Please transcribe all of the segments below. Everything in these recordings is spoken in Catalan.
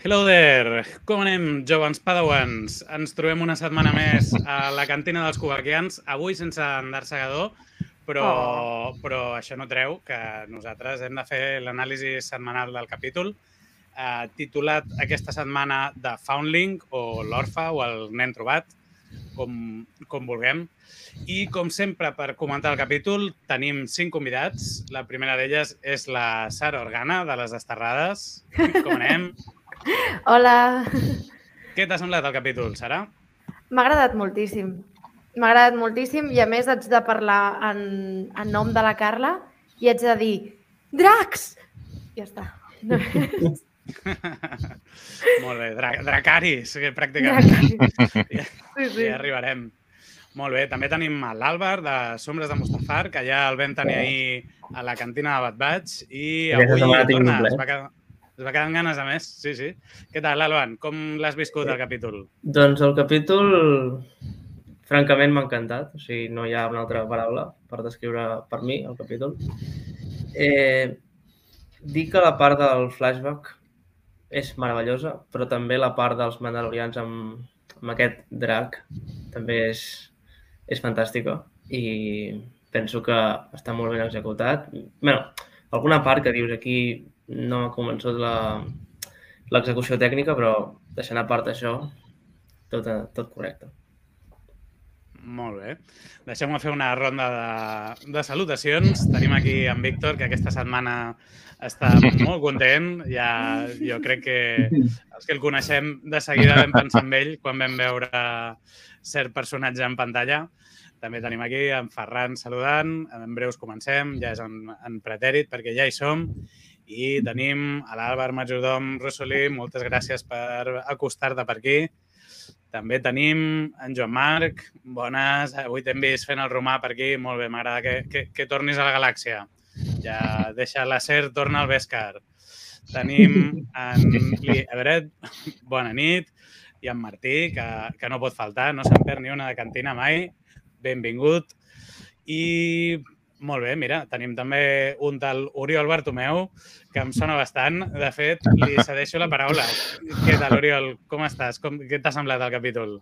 Hello there! Com anem, jovens padawans? Ens trobem una setmana més a la cantina dels cubaquians, avui sense en Dar Segador, però, oh. però això no treu que nosaltres hem de fer l'anàlisi setmanal del capítol, eh, titulat aquesta setmana de Foundling o l'Orfa o el nen trobat, com, com vulguem. I, com sempre, per comentar el capítol, tenim cinc convidats. La primera d'elles és la Sara Organa, de les Desterrades. Com anem? Hola. Què t'ha semblat el capítol, Sara? M'ha agradat moltíssim. M'ha agradat moltíssim i, a més, haig de parlar en, en nom de la Carla i haig de dir Dracs! Ja està. No Molt bé, Dra Dracaris, pràcticament. Dracaris. Sí, sí. Ja arribarem. Molt bé, també tenim l'Àlvar de Sombres de Mustafar, que ja el vam tenir ahir a la cantina de Bad Batch i avui torna, es va, quedar, es va quedar amb ganes a més, sí, sí. Què tal, Alban? Com l'has viscut, el capítol? Doncs el capítol, francament, m'ha encantat. O sigui, no hi ha una altra paraula per descriure per mi el capítol. Eh, dic que la part del flashback és meravellosa, però també la part dels Mandalorians amb, amb aquest drac també és, és fantàstica i penso que està molt ben executat. bé, alguna part que dius aquí no m'ha convençut l'execució tècnica, però deixant a part això, tot, tot correcte. Molt bé. Deixem-me fer una ronda de, de salutacions. Tenim aquí en Víctor, que aquesta setmana està molt content. Ja, jo crec que els que el coneixem de seguida vam pensar en ell quan vam veure cert personatge en pantalla. També tenim aquí en Ferran saludant. En breus comencem, ja és en, en pretèrit perquè ja hi som. I tenim a l'Àlvar Majordom Rossolí. Moltes gràcies per acostar-te per aquí. També tenim en Joan Marc. Bones. Avui t'hem vist fent el romà per aquí. Molt bé, m'agrada que, que, que tornis a la galàxia. Ja deixa la SER, torna al Bèscar. Tenim en Li Everett. Bona nit. I en Martí, que, que no pot faltar. No se'n perd ni una de cantina mai. Benvingut. I molt bé, mira, tenim també un tal Oriol Bartomeu, que em sona bastant. De fet, li cedeixo la paraula. Què tal, Oriol? Com estàs? Com, què t'ha semblat el capítol?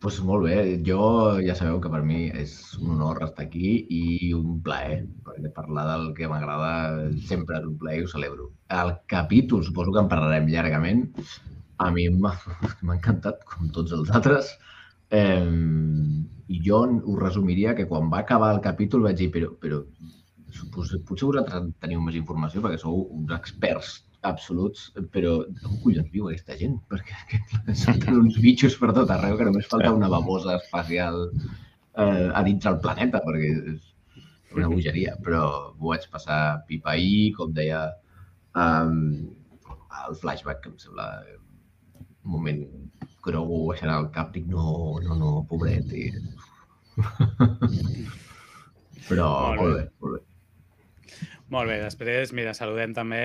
Pues molt bé, jo ja sabeu que per mi és un honor estar aquí i un plaer, perquè parlar del que m'agrada sempre és un plaer i ho celebro. El capítol, suposo que en parlarem llargament, a mi m'ha encantat, com tots els altres, eh, i jo ho resumiria que quan va acabar el capítol vaig dir, però, però potser, potser vosaltres teniu més informació perquè sou uns experts absoluts, però on collons viu aquesta gent? Perquè surten uns bitxos per tot arreu que només falta una babosa espacial eh, a dins del planeta, perquè és una bogeria. Però m'ho vaig passar pipa ahir, com deia um, el flashback, que em sembla un moment Grogu baixant el cap, dic, no, no, no, pobret. I... Però Molt bé, molt bé. Molt bé, després, mira, saludem també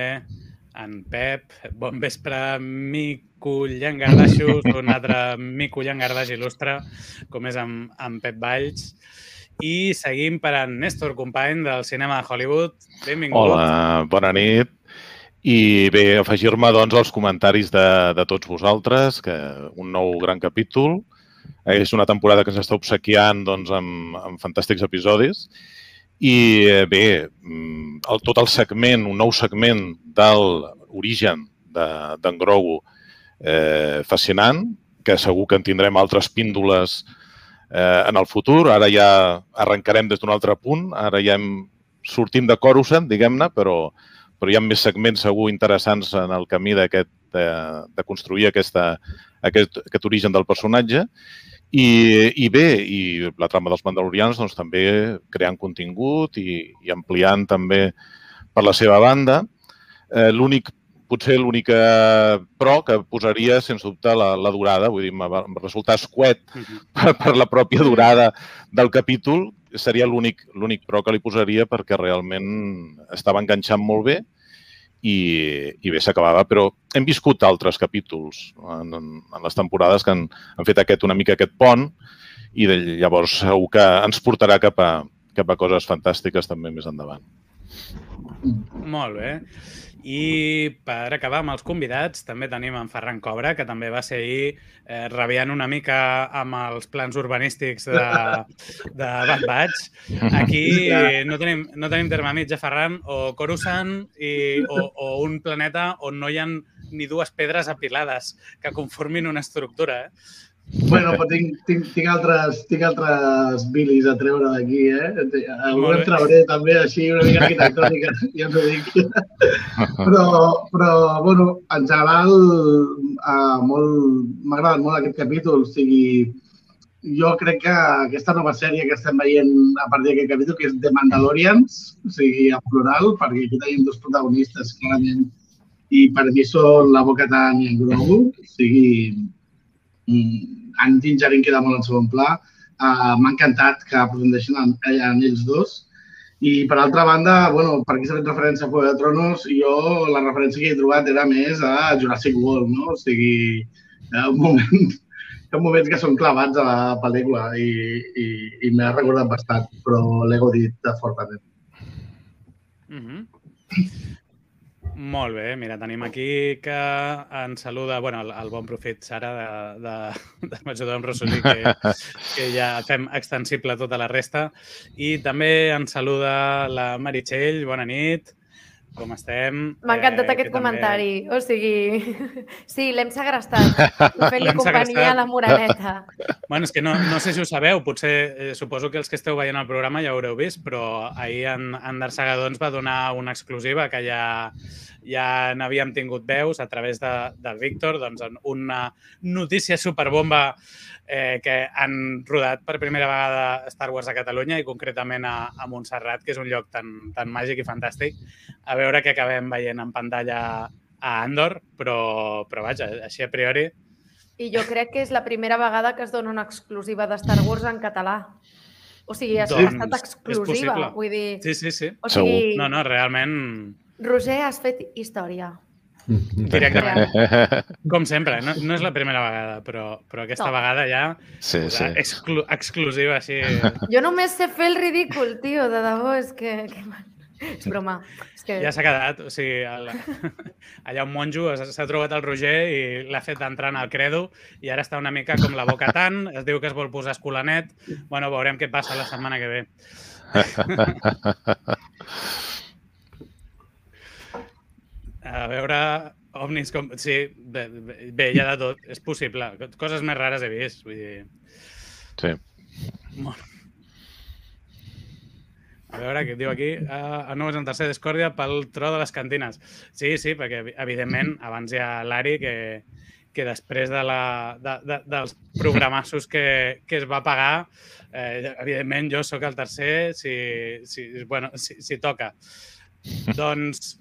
en Pep. Bon vespre, Mico Llangardaixos, un altre Mico Llangardaix il·lustre, com és en, en Pep Valls. I seguim per en Néstor Company del cinema de Hollywood. Benvingut. Hola, bona nit. I bé, afegir-me doncs als comentaris de, de tots vosaltres, que un nou gran capítol. És una temporada que s'està obsequiant doncs, amb, amb fantàstics episodis. I eh, bé, mm, el, tot el segment, un nou segment de l'origen d'en de, Grogu eh, fascinant, que segur que en tindrem altres píndoles eh, en el futur. Ara ja arrencarem des d'un altre punt, ara ja hem, sortim de Coruscant, diguem-ne, però, però hi ha més segments segur interessants en el camí d'aquest de, de construir aquesta, aquest, aquest origen del personatge. I, I bé, i la trama dels Mandalorians doncs, també creant contingut i, i ampliant també per la seva banda. Eh, l'únic potser l'única pro que posaria, sens dubte, la, la durada. Vull dir, em resultar escuet Mhm. per, per la pròpia durada del capítol. Seria l'únic l'únic pro que li posaria perquè realment estava enganxant molt bé i, i bé, s'acabava. Però hem viscut altres capítols en, en, en les temporades que han, han fet aquest, una mica aquest pont i de, llavors segur que ens portarà cap a, cap a coses fantàstiques també més endavant. Molt bé. I per acabar amb els convidats, també tenim en Ferran Cobra, que també va ser ahir eh, rabiant una mica amb els plans urbanístics de, de Bad Batch. Aquí no tenim, no tenim terme mig a Ferran, o Coruscant i, o, o un planeta on no hi ha ni dues pedres apilades que conformin una estructura. Eh? Bueno, però tinc, tinc, tinc, altres, tinc altres bilis a treure d'aquí, eh? Algú en trauré també així una mica arquitectònica, ja us ho dic. però, però, bueno, en general, uh, molt, m'ha agradat molt aquest capítol. O sigui, jo crec que aquesta nova sèrie que estem veient a partir d'aquest capítol, que és The Mandalorians, o sigui, en plural, perquè aquí tenim dos protagonistes, clarament, i per mi són la Boca Tan i en Grogu, o sigui, en Din Djarin queda molt en segon pla. Uh, M'ha encantat que aprofundeixin en, en ells dos. I, per altra banda, bueno, per aquí s'ha fet referència a Juego de Tronos, jo la referència que he trobat era més a Jurassic World, no? O sigui, un moment, hi ha moments que són clavats a la pel·lícula i, i, i m'ha recordat bastant, però l'he godit fortament. Mm -hmm. Molt bé, mira, tenim aquí que ens saluda, bueno, el, el bon profit Sara de, de, de Major amb Rossolí, que, que ja fem extensible tota la resta. I també ens saluda la Meritxell, bona nit. Com estem? M'ha encantat eh, aquest comentari. També... O sigui, sí, l'hem segrestat. Fent-li companyia a la Moraneta. Bueno, és que no, no sé si ho sabeu, potser eh, suposo que els que esteu veient el programa ja ho haureu vist, però ahir en, en Darsegador ens va donar una exclusiva que ja ja n'havíem tingut veus a través de, del Víctor, doncs una notícia superbomba eh, que han rodat per primera vegada Star Wars a Catalunya i concretament a, a Montserrat, que és un lloc tan, tan màgic i fantàstic. A veure què acabem veient en pantalla a Andor, però, però vaja, així a priori... I jo crec que és la primera vegada que es dona una exclusiva de Star Wars en català. O sigui, ha, doncs, ha estat exclusiva, vull dir... Sí, sí, sí. O sigui, no, no, realment Roger, has fet història. Directament. Com sempre, no, no és la primera vegada, però, però aquesta no. vegada ja sí, sí. Exclu exclusiva així. Jo només sé fer el ridícul, tio, de debò, és que... que és broma. És que... Ja s'ha quedat, o sigui, el, allà un monjo s'ha trobat el Roger i l'ha fet entrar en el credo i ara està una mica com la boca tant, es diu que es vol posar escolanet. Bueno, veurem què passa la setmana que ve. A veure, ovnis com... Sí, bé, bé, hi ha de tot. És possible. Coses més rares he vist, vull dir... Sí. Molt. A veure, què diu aquí? Uh, a nou és en tercer discòrdia pel tro de les cantines. Sí, sí, perquè, evidentment, abans hi ha l'Ari, que, que després de la, de, de, dels programassos que, que es va pagar, eh, evidentment, jo sóc el tercer si, si, bueno, si, si toca. Doncs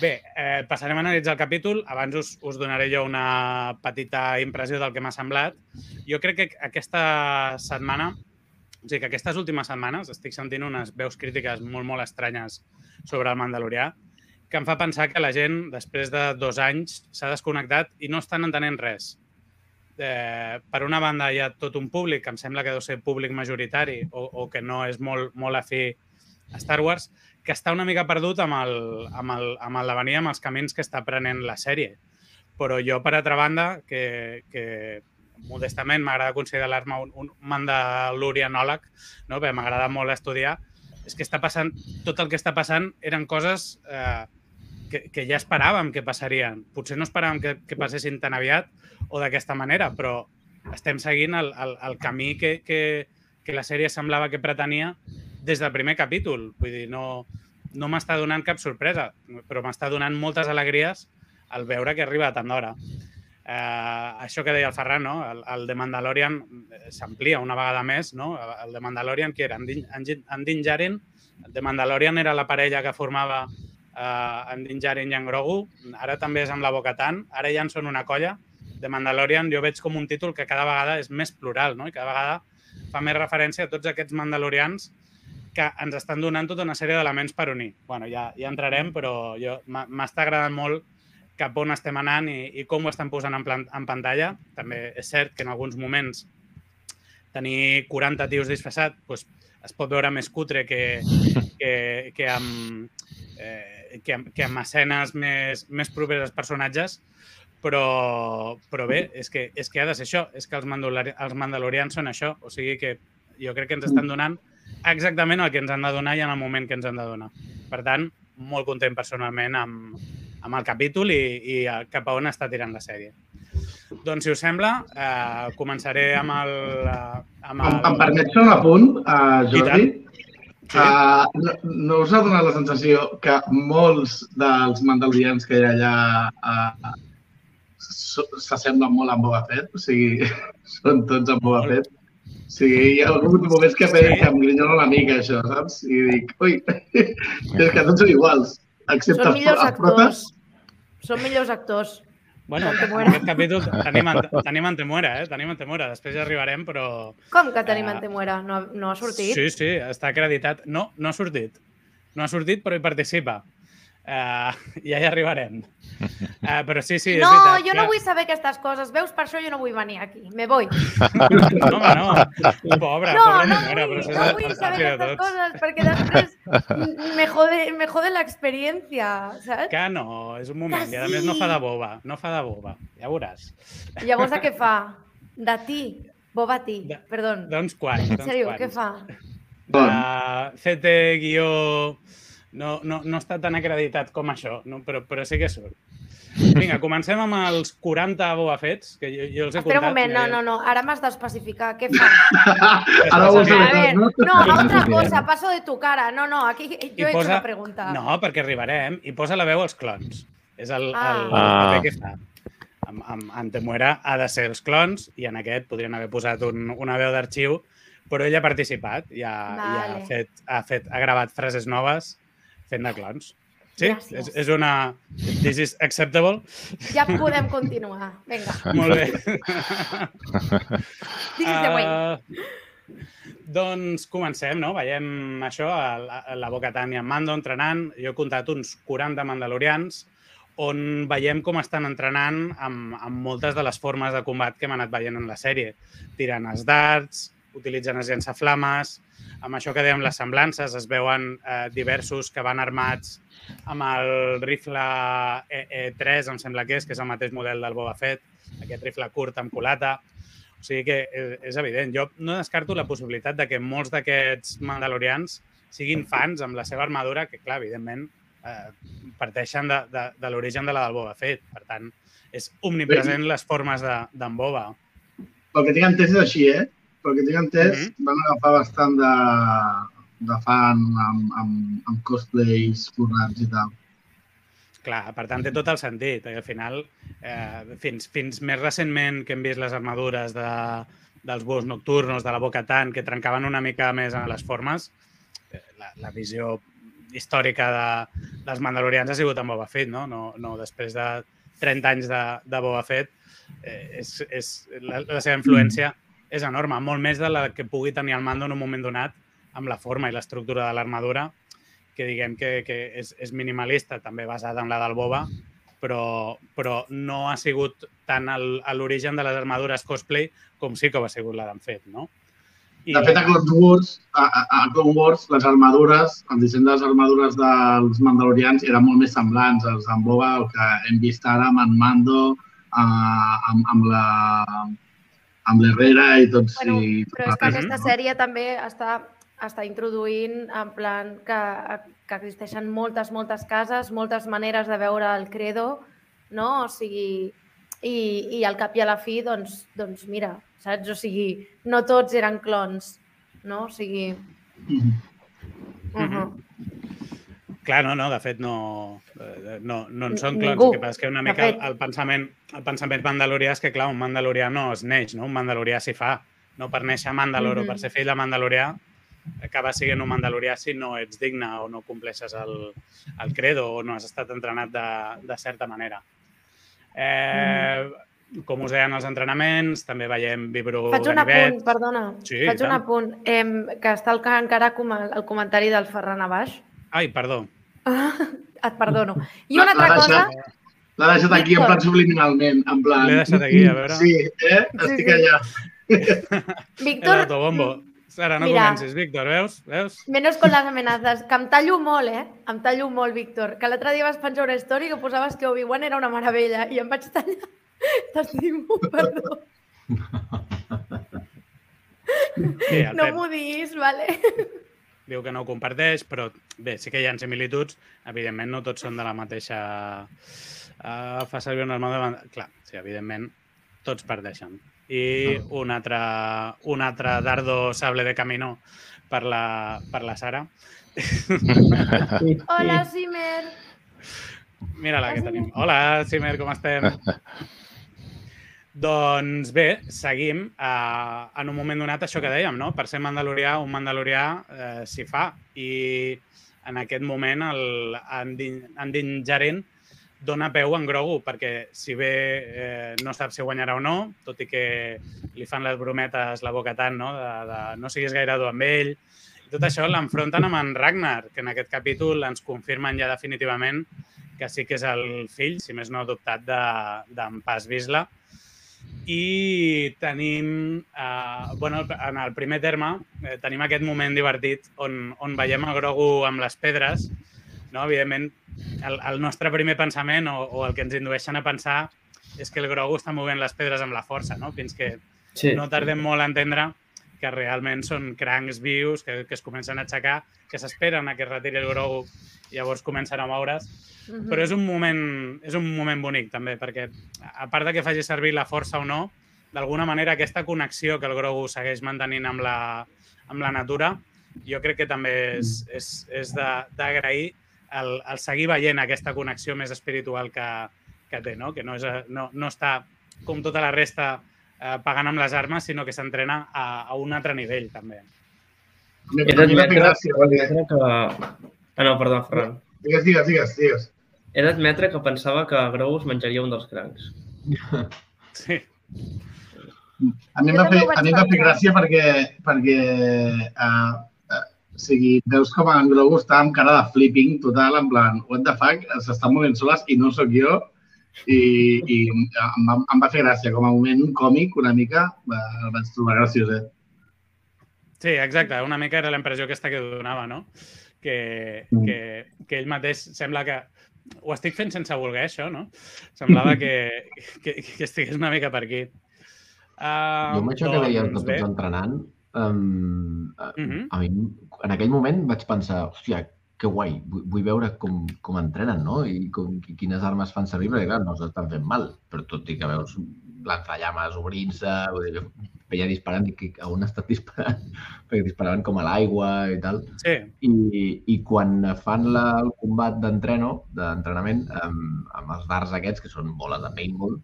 bé, eh, passarem a analitzar el capítol. Abans us, us donaré jo una petita impressió del que m'ha semblat. Jo crec que aquesta setmana, o sigui que aquestes últimes setmanes estic sentint unes veus crítiques molt, molt estranyes sobre el Mandalorià que em fa pensar que la gent, després de dos anys, s'ha desconnectat i no estan entenent res. Eh, per una banda, hi ha tot un públic que em sembla que deu ser públic majoritari o, o que no és molt, molt afí a Star Wars, que està una mica perdut amb el, amb el, amb el devenir, amb els camins que està prenent la sèrie. Però jo, per altra banda, que, que modestament m'agrada considerar-me un, un mandalorianòleg, no? perquè m'agrada molt estudiar, és que està passant, tot el que està passant eren coses eh, que, que ja esperàvem que passarien. Potser no esperàvem que, que passessin tan aviat o d'aquesta manera, però estem seguint el, el, el camí que, que, que la sèrie semblava que pretenia des del primer capítol. Vull dir, no, no m'està donant cap sorpresa, però m'està donant moltes alegries al veure que arriba tant d'hora. Eh, això que deia el Ferran, no? el, el de Mandalorian s'amplia una vegada més. No? El de Mandalorian, qui era? En Din, en Din Djarin. El de Mandalorian era la parella que formava eh, en Din Djarin i en Grogu. Ara també és amb la Boca-Tan. Ara ja en són una colla. De Mandalorian jo veig com un títol que cada vegada és més plural no? i cada vegada fa més referència a tots aquests mandalorians que ens estan donant tota una sèrie d'elements per unir. bueno, ja, ja entrarem, però m'està agradant molt cap on estem anant i, i com ho estan posant en, plan, en pantalla. També és cert que en alguns moments tenir 40 tios disfressats doncs, es pot veure més cutre que, que, que, amb, eh, que, amb- que amb escenes més, més properes als personatges, però, però bé, és que, és que ha de ser això, és que els, mandalori els mandalorians són això, o sigui que jo crec que ens estan donant exactament el que ens han de donar i en el moment que ens han de donar. Per tant, molt content personalment amb, amb el capítol i, i eh, cap a on està tirant la sèrie. Doncs, si us sembla, eh, començaré amb el... eh, Amb Em, el... em permets fer un apunt, I Jordi? Sí. Uh, no, no us ha donat la sensació que molts dels mandalorians que hi ha allà uh, s'assemblen molt amb Boba Fett? O sigui, són tots amb Boba. Fett? Sigui, hi ha alguns moments que, Sí. sí. que em grinyola una mica, això, saps? I dic, ui, és que tots són iguals, excepte Són els, millors els protes. actors. Són millors actors. Bueno, en aquest capítol tenim, en- tenim Antemuera, eh? Tenim Antemuera. Després ja arribarem, però... Com que tenim Eh, Antemuera? No, ha- no ha sortit? Sí, sí, està acreditat. No, no ha sortit. No ha sortit, però hi participa. Uh, ja hi arribarem. Uh, però sí, sí, és no, veritat. jo no vull saber aquestes coses. Veus, per això jo no vull venir aquí. Me voy. No, home, no. Pobra, No, pobra no vull, però no vull saber aquestes tots. coses perquè després me jode, me jode l'experiència, saps? Que no, és un moment. Que I a més no fa sí. de boba. No fa de boba. Ja veuràs. Llavors, de què fa? De ti. Boba ti. De- Perdó. D'uns quants. En sèrio, què fa? de CT guió no, no, no està tan acreditat com això, no? però, però sí que surt. Vinga, comencem amb els 40 Boba Fets, que jo, jo els he Espera un comptat. moment, no, no, no. Ara m'has d'especificar. Què fa? Ara ho A has A de ver, no? no, a otra Sí. cosa. Paso de tu cara. No, no, aquí yo I he hecho posa- una pregunta. No, perquè arribarem. I posa la veu als clons. És el, el, Ah. el Ah. paper que fa. Amb, amb Antemuera ha de ser els clons i en aquest podrien haver posat un, una veu d'arxiu, però ell ha participat i ha, i ha, Vale. fet, ha, fet, ha gravat frases noves fent de clons. Sí, Gràcies. és, és una... This is acceptable. Ja podem continuar. Vinga, Molt bé. this is the way. Ah, doncs comencem, no? Veiem això, a la, a la Boca-Tan i en Mando entrenant. Jo he comptat uns 40 mandalorians on veiem com estan entrenant amb, amb moltes de les formes de combat que hem anat veient en la sèrie. Tirant els darts, utilitzen els llançaflames, amb això que dèiem les semblances, es veuen eh, diversos que van armats amb el rifle E3, em sembla que és, que és el mateix model del Boba Fett, aquest rifle curt amb culata. O sigui que és, és evident. Jo no descarto la possibilitat de que molts d'aquests mandalorians siguin fans amb la seva armadura, que, clar, evidentment, eh, parteixen de, de, de l'origen de la del Boba Fett. Per tant, és omnipresent les formes de- d'en Boba. Pel que tinc entès és així, eh? Pel que tinc entès, Mhm. van agafar bastant de, de fan amb, amb, amb cosplays forrats i tal. Clar, per tant, té tot el sentit. I al final, eh, fins, fins més recentment que hem vist les armadures de, dels bus nocturnos, de la Boca Tan, que trencaven una mica més en les formes, eh, la, la visió històrica de, dels mandalorians ha sigut amb Boba Fett, no? No, no després de 30 anys de, de Boba Fett, eh, és, és, la, la seva influència és enorme, molt més de la que pugui tenir el mando en un moment donat amb la forma i l'estructura de l'armadura, que diguem que, que és, és minimalista, també basada en la del Boba, però, però no ha sigut tant l'origen de les armadures cosplay com sí que ho ha sigut la d'en Fet, no? De fet, a Clone Wars, a, a, Clone Wars, les armadures, el disseny de les armadures dels mandalorians eren molt més semblants als d'en Boba, el que hem vist ara amb en Mando, uh, amb, amb la amb l'Herrera i tots... Bueno, i però és que aquesta no? sèrie també està, està introduint en plan que, que existeixen moltes, moltes cases, moltes maneres de veure el credo, no? O sigui, i, i al cap i a la fi, doncs, doncs mira, saps? O sigui, no tots eren clons, no? O sigui... Mhm. Uh -huh. Clar, no, no, de fet no, eh, no, no en són. Ningú, El que passa és que una mica el, el, pensament, el pensament mandalorià és que, clar, un mandalorià no es neix, no? Un mandalorià s'hi fa. No per néixer a Mandalor o per ser fill de mandalorià acaba sent un mandalorià si no ets digne o no compleixes el, el credo o no has estat entrenat de, de certa manera. Eh, Com us deien els entrenaments, també veiem Vibro Faig un Ganivet. apunt, perdona. Sí, Faig un apunt, eh, que està el, encara com el comentari del Ferran a baix. Ai, perdó. Et perdono. I una altra cosa... L'ha deixat aquí en plan subliminalment, en plan... L'he deixat aquí, a veure. Sí, eh? Sí, Estic sí. allà. El Víctor, autobombo. Sara, no Mira. comencis, Víctor, veus? Veus? Menos con les amenazes, que em tallo molt, eh? Em tallo molt, Víctor. Que l'altre dia vas penjar una història que posaves que Obi-Wan era una meravella i em vaig tallar. T'estimo, perdó. Sí, el No m'ho diguis, vale? diu que no ho comparteix, però bé, sí que hi ha similituds. Evidentment, no tots són de la mateixa... Uh, fa servir una armada... Clar, sí, evidentment, tots perdeixen. I un altre, un altre dardo sable de camino per la, per la Sara. Hola, Simer. Mira la que tenim. Hola, Simer, com estem? doncs bé, seguim uh, en un moment donat això que dèiem, no? Per ser mandalorià, un mandalorià uh, s'hi fa. I en aquest moment el Andin, Andin Jaren dona peu en Grogu, perquè si bé eh, no sap si guanyarà o no, tot i que li fan les brometes la boca tant, no? De, de no siguis gaire dur amb ell, i tot això l'enfronten amb en Ragnar, que en aquest capítol ens confirmen ja definitivament que sí que és el fill, si més no adoptat, d'en de, Pas Vizsla. I tenim, eh, bueno, en el primer terme, eh, tenim aquest moment divertit on, on veiem a Grogu amb les pedres, no? Evidentment, el, el nostre primer pensament o, o el que ens indueixen a pensar és que el Grogu està movent les pedres amb la força, no? Fins que Sí. no tardem molt a entendre que realment són crancs vius, que, que es comencen a aixecar, que s'esperen a que es retiri el Grogu i llavors comencen a moure's. Mhm. Però és un moment, és un moment bonic, també, perquè a part de que faci servir la força o no, d'alguna manera aquesta connexió que el Grogu segueix mantenint amb la, amb la natura, jo crec que també és, és, és d'agrair el, el seguir veient aquesta connexió més espiritual que, que té, no? que no, és, no, no està com tota la resta eh, pagant amb les armes, sinó que s'entrena a, a un altre nivell, també. M'ha fet gràcia, perquè... d'admetre que... Ah, no, perdó, Ferran. Digues, digues, digues, digues. He d'admetre que pensava que Grogu es menjaria un dels crancs. Sí. A mi em Jo va fer, també ho vaig a mi em va fer pensar. gràcia perquè, perquè uh, uh, o sigui, veus com en Grogu està amb cara de flipping total, en plan, what the fuck, s'estan movent soles i no sóc jo. I, i em, va, em va fer gràcia, com a moment còmic, una mica, va, el vaig trobar graciós, eh? Sí, exacte. Una mica era la impressió aquesta que donava, no? Que, Mm. que, que ell mateix sembla que... Ho estic fent sense voler, això, no? Semblava que, que, que estigués una mica per aquí. Uh, Jo amb això que deies de doncs bé. tots entrenant, um, Mhm. a mi en aquell moment vaig pensar, hòstia, que guai, vull, vull veure com, com entrenen, no? I com, qui- quines armes fan servir, perquè clar, no s'estan fent mal, però tot i que veus lanzallames obrint-se, veia disparant i que, a on estat disparant? perquè disparaven com a l'aigua i tal. Sí, I, i quan fan la, el combat d'entreno, d'entrenament, amb, amb els darts aquests, que són boles de paintball,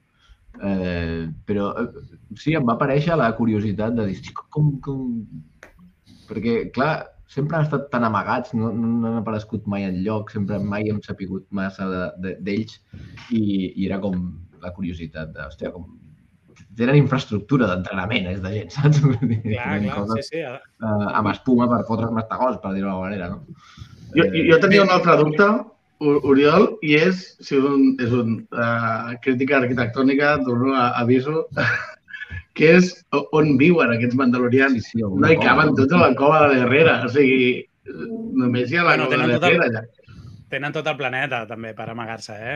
eh, però eh, sí, em va aparèixer la curiositat de dir, "Hosti, com, com... Perquè, clar, sempre han estat tan amagats, no, no, no han aparegut mai en lloc, sempre mai hem sapigut massa de- de- d'ells i, i era com la curiositat de, hòstia, com... Tenen infraestructura d'entrenament, és de gent, saps? Clar, tenen clar, coses sí, sí. eh, amb espuma per fotre's mastegós, per dir-ho d'alguna manera, no? Jo, jo tenia un altre dubte, Oriol, i és, si és un, és un uh, crítica arquitectònica, torno a aviso, que és on viuen aquests mandalorians. Sí, No hi caben tots a la cova de l'Herrera, o sigui, només hi ha la Bueno, cova de tot el-. Tenen tot el planeta, també, per amagar-se, eh?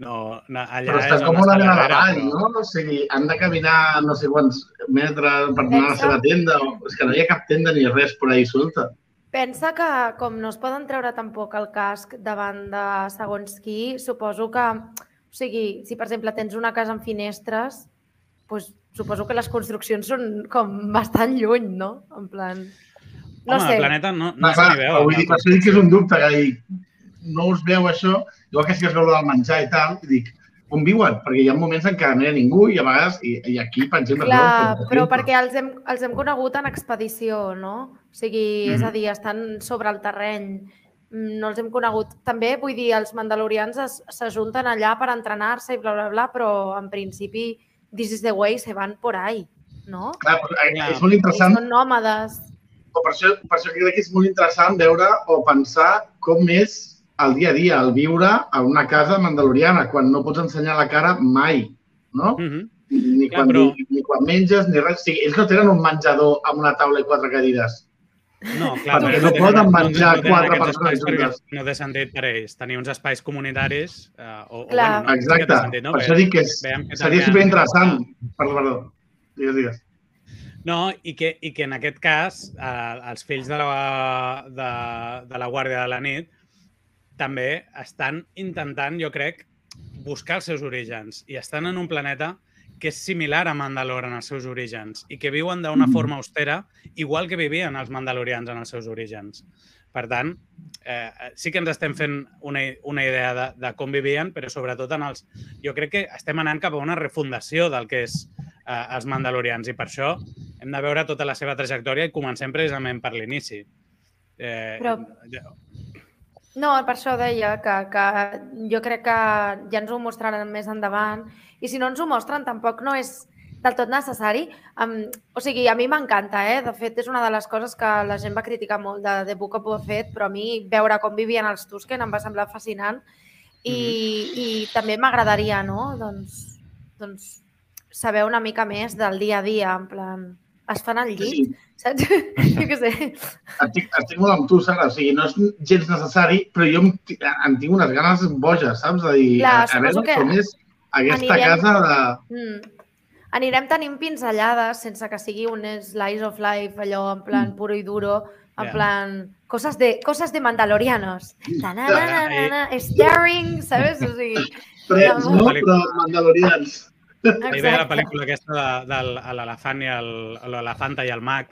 No, no, allà Però on com una està mena de però- no? O sigui, han de caminar no sé quants metres per anar a la seva tenda. O... És que no hi ha cap tenda ni res per ahí suelta. Pensa que com no es poden treure tampoc el casc davant de segons qui, suposo que, o sigui, si per exemple tens una casa amb finestres, doncs suposo que les construccions són com bastant lluny, no? En plan... No Home, sé. el planeta no, no Ah, se clar, veu. però vull dir, per això dic que és un dubte, que dic, no us veu això, igual que si es veu del menjar i tal, i dic, on viuen? Perquè hi ha moments en què no hi ha ningú i a vegades, i, i aquí, per exemple, Clar, no, però perquè els hem, els hem conegut en expedició, no? O sigui, és Mhm. a dir, estan sobre el terreny, Mm, no els hem conegut. També, vull dir, els mandalorians s'ajunten allà per entrenar-se i bla, bla, bla, però en principi, this is the way, se van por ahí, no? Clar, però, eh, Clar. és molt I interessant, són nòmades. o per això, per això crec que és molt interessant veure o pensar com és el dia a dia, el viure a una casa mandaloriana, quan no pots ensenyar la cara mai, no? Mhm. Ni Clar, quan, però- ni, ni quan menges, ni res. O sigui, ells no tenen un menjador amb una taula i quatre cadires. No, clar, Perquè però no tenen- poden menjar tenen quatre persones juntes. No té sentit per ells tenir uns espais comunitaris. Eh, o, o, Clar. bueno, no, Exacte. sentit, no? per això dic que és, que seria superinteressant. Perdó, perdó. Digues, digues. No, i que, i que en aquest cas eh, els fills de la, de, de la Guàrdia de la Nit també estan intentant, jo crec, buscar els seus orígens i estan en un planeta que és similar a Mandalore en els seus orígens i que viuen d'una Mhm. forma austera, igual que vivien els mandalorians en els seus orígens. Per tant, eh, sí que ens estem fent una, una idea de, de com vivien, però sobretot en els... Jo crec que estem anant cap a una refundació del que és eh, els mandalorians i per això hem de veure tota la seva trajectòria i comencem precisament per l'inici. Eh, Però- No, per això deia que, que jo crec que ja ens ho mostraran més endavant i si no ens ho mostren tampoc no és del tot necessari. Um, o sigui, a mi m'encanta, eh? De fet, és una de les coses que la gent va criticar molt de The Book of Fett, però a mi veure com vivien els Tusken em va semblar fascinant i, i també m'agradaria, no? Doncs, doncs saber una mica més del dia a dia, en plan, es fan al llit, Sí, saps? jo què sé. estic, estic molt amb tu, Sara. O sigui, no és gens necessari, però jo em, em tinc unes ganes boges, saps? De dir, Clar, a, a veure que com és aquesta anirem- casa de... Mm. Anirem tenint pinzellades sense que sigui un slice of life, allò en plan Mm. puro i duro, en Ja. plan cosas de, cosas de mandalorianos. Ta na, na, na, na, na, staring, ¿sabes? O sigui, Ja, no? Però mandalorians. Ahir veia la exacte. pel·lícula aquesta de, de l'elefant i el, l'elefanta i el mag.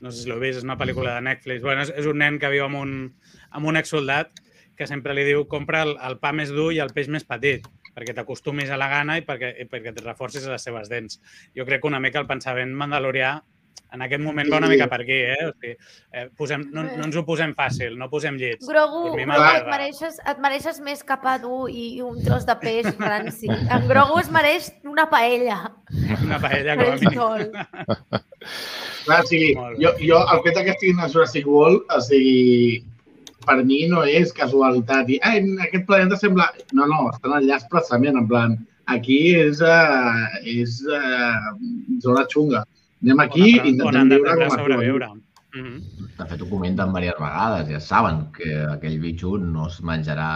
No sé si l'heu vist, és una pel·lícula de Netflix. Bueno, és, és un nen que viu amb un, amb un exsoldat que sempre li diu compra el, el pa més dur i el peix més petit perquè t'acostumis a la gana i perquè, i perquè et reforcis les seves dents. Jo crec que una mica el pensament mandalorià en aquest moment va una mica per aquí, eh? O sigui, eh posem, no, no ens ho posem fàcil, no posem llits. Grogu, et, mereixes, et mereixes més capa dur i, i un tros de peix ranci. En Grogu es mereix una paella. Una paella com a mínim. Clar, o sigui, Molt bé. jo, jo, el fet que estiguin a Jurassic World, o sigui, per mi no és casualitat. I, ai, aquest planeta sembla... No, no, estan allà expressament, en plan, aquí és, uh, és uh, zona xunga. Anem aquí i intentem viure com a sobreviure. Mhm. De fet, ho comenten diverses vegades. Ja saben que aquell bitxo no es menjarà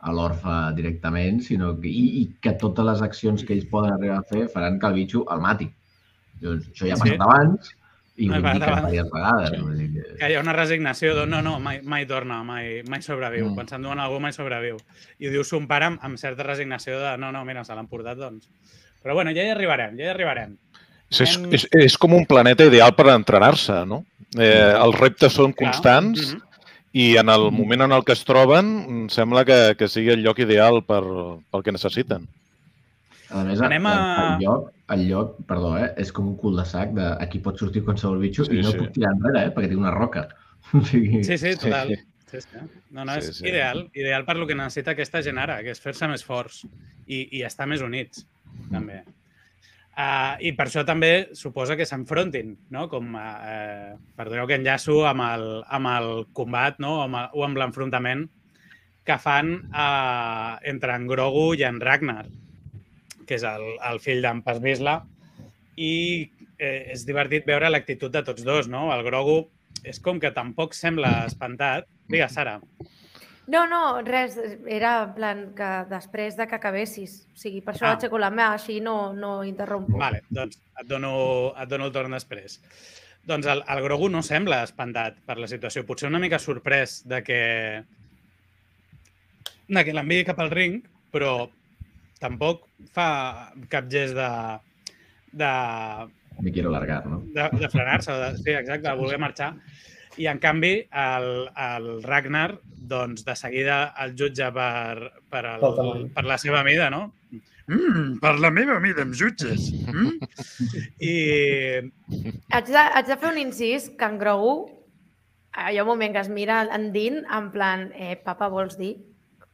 a l'orfe directament, sinó que, i, i que totes les accions que ells poden arribar a fer faran que el bitxo el mati. Doncs això ja ha Sí. passat abans i ho indiquen diverses vegades. Vull dir que... que hi ha una resignació de no, no, mai, mai torna, mai, mai sobreviu. Mm. Mm. Quan s'enduen algú, mai sobreviu. I ho diu son pare amb, amb certa resignació de no, no, mira, se l'han portat, doncs. Però bueno, ja hi arribarem, ja hi arribarem. És, és, Hem- és, és com un planeta ideal per entrenar-se, no? Eh, els reptes són Clar. constants Mhm. i en el moment en el que es troben em sembla que, que sigui el lloc ideal per, pel que necessiten. A més, Anem a- el, lloc, el lloc, perdó, eh, és com un cul de sac de aquí pot sortir qualsevol bitxo Sí, i no sí. puc tirar enrere, eh, perquè tinc una roca. O sigui, Sí, sí, total. Sí, Sí, sí. No, no, Sí, és sí. ideal. Ideal per lo que necessita aquesta gent ara, que és fer-se més forts i, i estar més units, també. Uh, I per això també suposa que s'enfrontin, no? Com, uh, perdoneu que enllaço amb el, amb el combat, no? Amb, el- o amb l'enfrontament que fan uh, entre en Grogu i en Ragnar, que és el, el fill d'en Pas Vizsla, i eh, és divertit veure l'actitud de tots dos, no? El Grogu és com que tampoc sembla espantat. Digues, Sara. No, no, res, era en plan que després de que acabessis. O sigui, per això Ah. ah. aixeco la mà, així no, no interrompo. Vale, doncs et dono, et dono el torn després. Doncs el, el Grogu no sembla espantat per la situació. Potser una mica sorprès de que, de que l'enviï cap al ring, però tampoc fa cap gest de, de, me quiero largar, no? de, de frenar-se, de, sí, exacte, de voler marxar. I, en canvi, el, el Ragnar, doncs, de seguida el jutja per, per, el, per la seva mida, no? Mm, per la meva mida em jutges. Mm? I Haig de, haig de fer un incís que en Grogu, hi ha un moment que es mira en Din en plan, eh, papa, vols dir?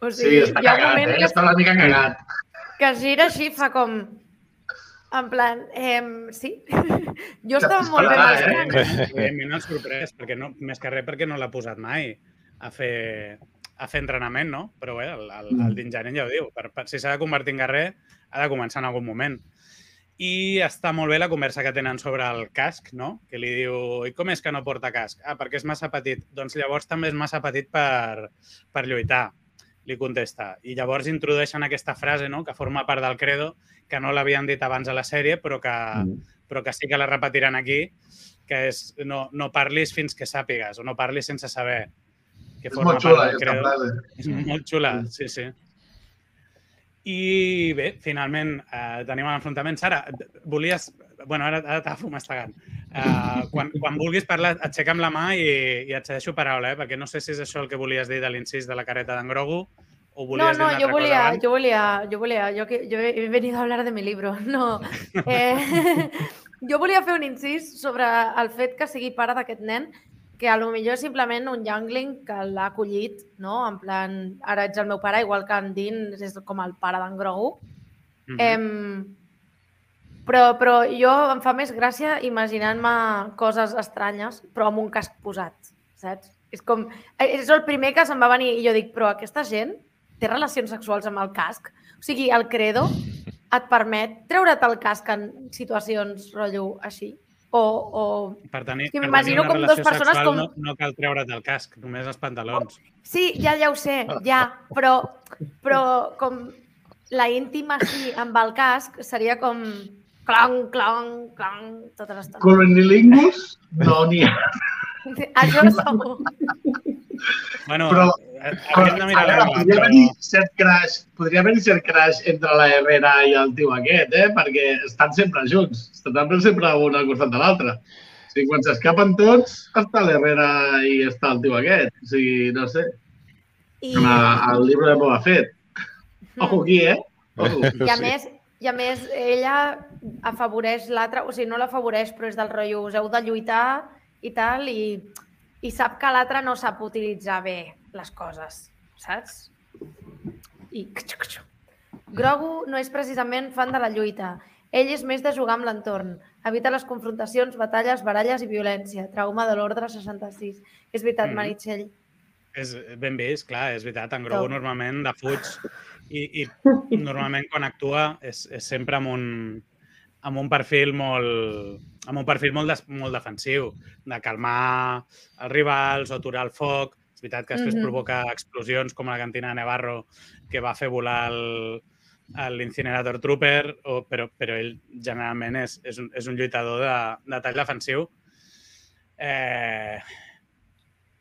O Sí, sigui, està ha un cagat, moment eh? que, Està una mica cagat. Que es gira així, fa com... En plan, eh, sí? jo estava molt ben Esclar, als eh? sorprès, perquè no, més que res perquè no l'ha posat mai a fer, a fer entrenament, no? Però bé, el, el, el Din Djarin ja ho diu. Per, per, si s'ha de convertir en guerrer, ha de començar en algun moment. I està molt bé la conversa que tenen sobre el casc, no? Que li diu, i com és que no porta casc? Ah, perquè és massa petit. Doncs llavors també és massa petit per, per lluitar, li contesta. I llavors introdueixen aquesta frase, no?, que forma part del credo, que no l'havien dit abans a la sèrie, però que, mm. però que sí que la repetiran aquí, que és no, no parlis fins que sàpigues, o no parlis sense saber. Que és molt xula, aquesta frase. És molt xula, sí, sí. I bé, finalment eh, tenim l'enfrontament. Sara, volies... bueno, ara, ara t'agafo mastegant. Eh, quan, quan vulguis parlar, aixeca'm la mà i, i et cedeixo paraula, eh? perquè no sé si és això el que volies dir de l'incís de la careta d'en Grogu o volies no, no, dir yo volia, cosa yo volia, yo volia, yo, que- yo he venido a hablar de mi libro, no. Eh, jo volia fer un incís sobre el fet que sigui pare d'aquest nen, que a lo millor és simplement un youngling que l'ha acollit, no? En plan, ara ets el meu pare, igual que en Dean és com el pare d'en Grogu. Mhm. Em, però, però jo em fa més gràcia imaginant-me coses estranyes, però amb un casc posat, saps? És com... És el primer que se'm va venir i jo dic, però aquesta gent té relacions sexuals amb el casc? O sigui, el credo et permet treure't el casc en situacions, rotllo, així? O, o... Per tenir, que per m'imagino com dos relació persones sexual com- No, no cal treure't el casc, només els pantalons. Sí, ja, ja ho sé, ja, però, però com la íntima així amb el casc seria com clon, clon, clon, tota l'estona. Colonilingus? No n'hi ha. Això segur. Bueno, Però- hauríem de mirar A veure, l'angle, podria però... haver-hi cert crash, podria haver-hi cert crash entre la Herrera i el tio aquest, eh? perquè estan sempre junts, estan sempre un al costat de l'altre. O sigui, quan s'escapen tots, està l'Herrera i està el tio aquest. O sigui, no sé, I, com a- al llibre de Boba Fett. Ojo aquí, eh? Ojo. i, a més, I a més, ella afavoreix l'altre, o sigui, no l'afavoreix, però és del rotllo, us heu de lluitar i tal, i, i sap que l'altre no sap utilitzar bé les coses, saps? I... Grogu no és precisament fan de la lluita. Ell és més de jugar amb l'entorn. Evita les confrontacions, batalles, baralles i violència. Trauma de l'ordre 66. És veritat, Mhm. Meritxell. És ben vist, clar, és veritat. En Grogu normalment defuig i, i normalment quan actua és, és sempre amb un, amb un perfil molt amb un perfil molt, des, molt defensiu, de calmar els rivals o aturar el foc. És veritat que després Mhm. provoca explosions com la cantina de Nevarro que va fer volar el- l'Incinerator Trooper, o, però, però ell generalment és, és, un, és un lluitador de, de tall defensiu. Eh,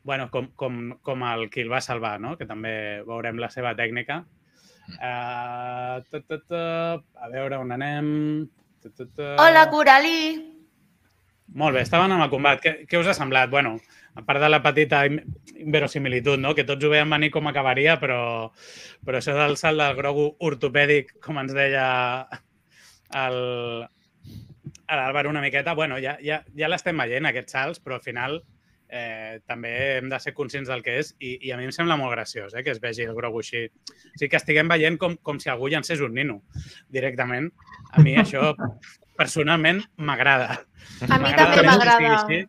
bueno, com, com, com el qui el va salvar, no? que també veurem la seva tècnica. Uh, ta, ta, ta, a veure on anem. Ta, ta, ta. Hola, Coralí! Molt bé, estaven amb el combat. Què, què us ha semblat? Bueno, a part de la petita in- inverosimilitud, no? que tots ho veiem venir com acabaria, però, però això del salt del Grogu ortopèdic, com ens deia el, l'Àlvaro una miqueta, bueno, ja, ja, ja l'estem veient, aquests salts, però al final eh, també hem de ser conscients del que és i, i a mi em sembla molt graciós eh, que es vegi el Grogu així. O sigui, que estiguem veient com, com si algú llancés un nino directament. A mi això personalment m'agrada. A mi també m'agrada.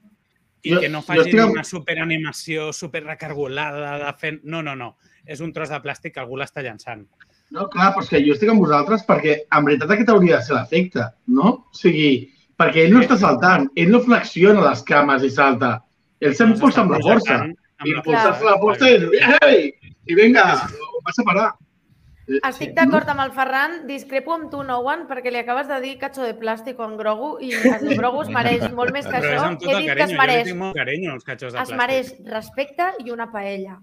I Jo- que no jo facin estic una superanimació superrecargolada de fent... No, no, no. És un tros de plàstic que algú l'està llançant. No, clar, però és que jo estic amb vosaltres perquè en veritat aquest hauria de ser l'efecte, no? O sigui, perquè ell no està saltant, ell no flexiona les cames i salta. Ell s'impulsa amb la força. Amb la Impulsar-se Clar. la força i dir, ei! I vinga, ho vas a parar. Estic d'acord amb el Ferran, discrepo amb tu, Nouan, perquè li acabes de dir cacho de plàstic en Grogu i el Grogu es mereix molt més que Però és això. amb tot He el dit que carinyo. es Jo li mereix, tinc molt carinyo als catxos de es plàstic. mereix respecte i una paella.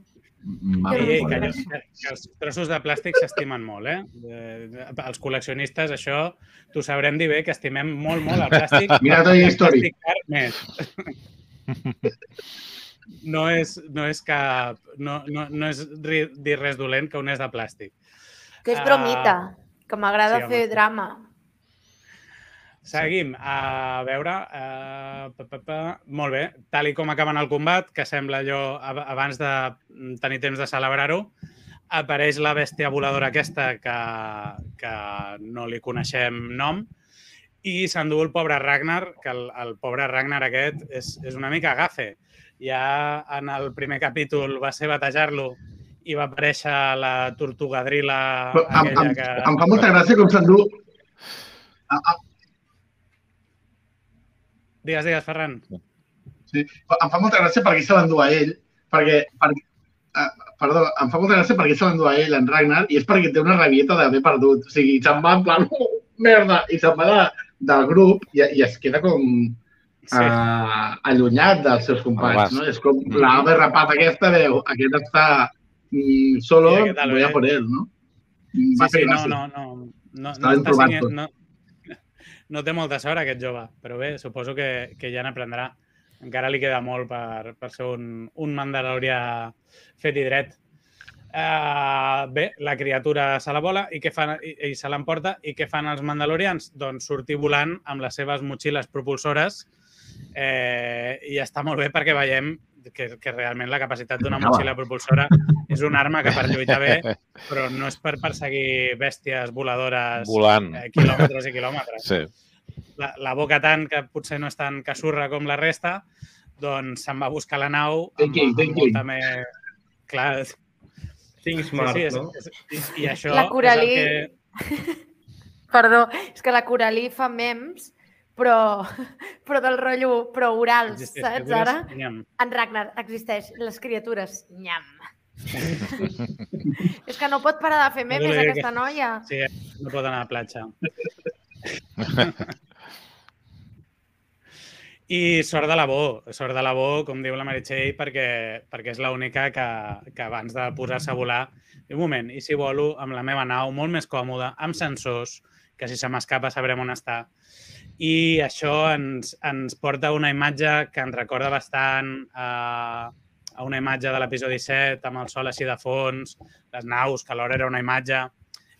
Mal, Ei, ei, que, que, que els trossos de plàstic s'estimen molt, eh? eh? Els col·leccionistes, això, t'ho sabrem dir bé, que estimem molt, molt el plàstic. Mira Toy El Story. més. No és, no és cap... No, no, no és dir res dolent que un és de plàstic. Que és bromita, que m'agrada Sí, home, fer drama. Seguim. A veure... Uh, pa, pa, pa. Molt bé. Tal i com acaben el combat, que sembla allò ab- abans de tenir temps de celebrar-ho, apareix la bèstia voladora aquesta que, que no li coneixem nom i s'endú el pobre Ragnar, que el, el pobre Ragnar aquest és, és una mica gafe. Ja en el primer capítol va ser batejar-lo i va aparèixer la tortugadrila Però aquella em, que... em fa molta gràcia com s'endú... a- a- Digues, digues, Ferran. Sí. Em fa molta gràcia perquè se l'endú a ell, perquè, perquè uh, perdó, em fa molta gràcia perquè se l'endú a ell, en Ragnar, i és perquè té una rabieta d'haver perdut. O sigui, se'n va en plan, oh, merda, i se'n va de, del grup i, i es queda com Sí. uh, allunyat dels seus companys, no? És com la berrapat aquesta, veu, aquest està mm, solo, Sí, tal, voy a por él, no? Sí, va fer sí, no, no, no. No, Està no, està siguent, tot. no, no té molta sort aquest jove, però bé, suposo que, que ja n'aprendrà. Encara li queda molt per, per ser un, un mandalorià fet i dret. Uh, bé, la criatura se la vola i, què fan, i, i se l'emporta. I què fan els mandalorians? Doncs sortir volant amb les seves motxilles propulsores eh, i està molt bé perquè veiem que, que realment la capacitat d'una motxilla propulsora és una arma que per lluitar bé, però no és per perseguir bèsties voladores Volant. eh, quilòmetres i quilòmetres. Sí. La, la boca tant, que potser no és tan casurra com la resta, doncs se'n va buscar la nau amb, amb molta més... Clar, Think sí, smart, sí, és, no? és, i, i això La és Coralí- que... Perdó, és que la Coralí fa mems, però, però del rotllo, però orals, existeix saps ara? nyam. En Ragnar existeix les criatures, nyam. és que no pot parar de fer memes, aquesta noia. Sí, no pot anar a la platja. I sort de la Bo, sort de la Bo, com diu la Meritxell, perquè, perquè és l'única que, que abans de posar-se a volar, un moment, i si volo amb la meva nau, molt més còmoda, amb sensors, que si se m'escapa sabrem on està. I això ens, ens porta una imatge que ens recorda bastant a, a una imatge de l'episodi 7, amb el sol així de fons, les naus, que alhora era una imatge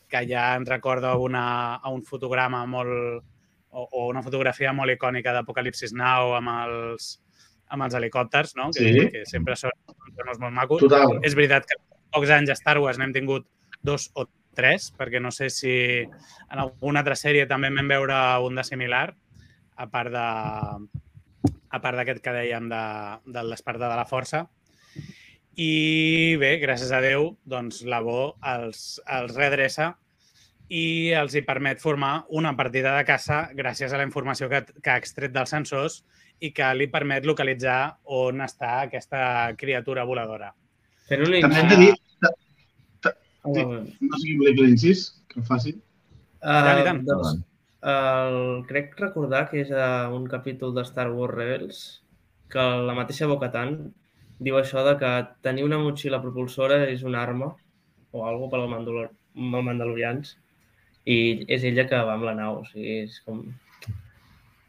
que ja ens recorda una, a un fotograma molt, o, o una fotografia molt icònica d'Apocalipsis Now amb els, amb els helicòpters, no? que, Sí. que sempre són uns molt macos. Total. És veritat que pocs anys a Star Wars n'hem tingut dos o tres, perquè no sé si en alguna altra sèrie també vam veure un de similar, a part de a part d'aquest que dèiem de, de l'Esparta de la Força. I bé, gràcies a Déu, doncs la Bo els, els redreça i els hi permet formar una partida de caça gràcies a la informació que, que ha extret dels sensors i que li permet localitzar on està aquesta criatura voladora. Fent un També hem de dir, no sé qui volia que l'incís, que ho faci. tant, i tant. Uh, doncs, el, crec recordar que és a un capítol de Star Wars Rebels que la mateixa Bo-Katan diu això de que tenir una motxilla propulsora és una arma o algo per al Mandalor amb el Mandalorians i és ella que va amb la nau. O sigui, és com...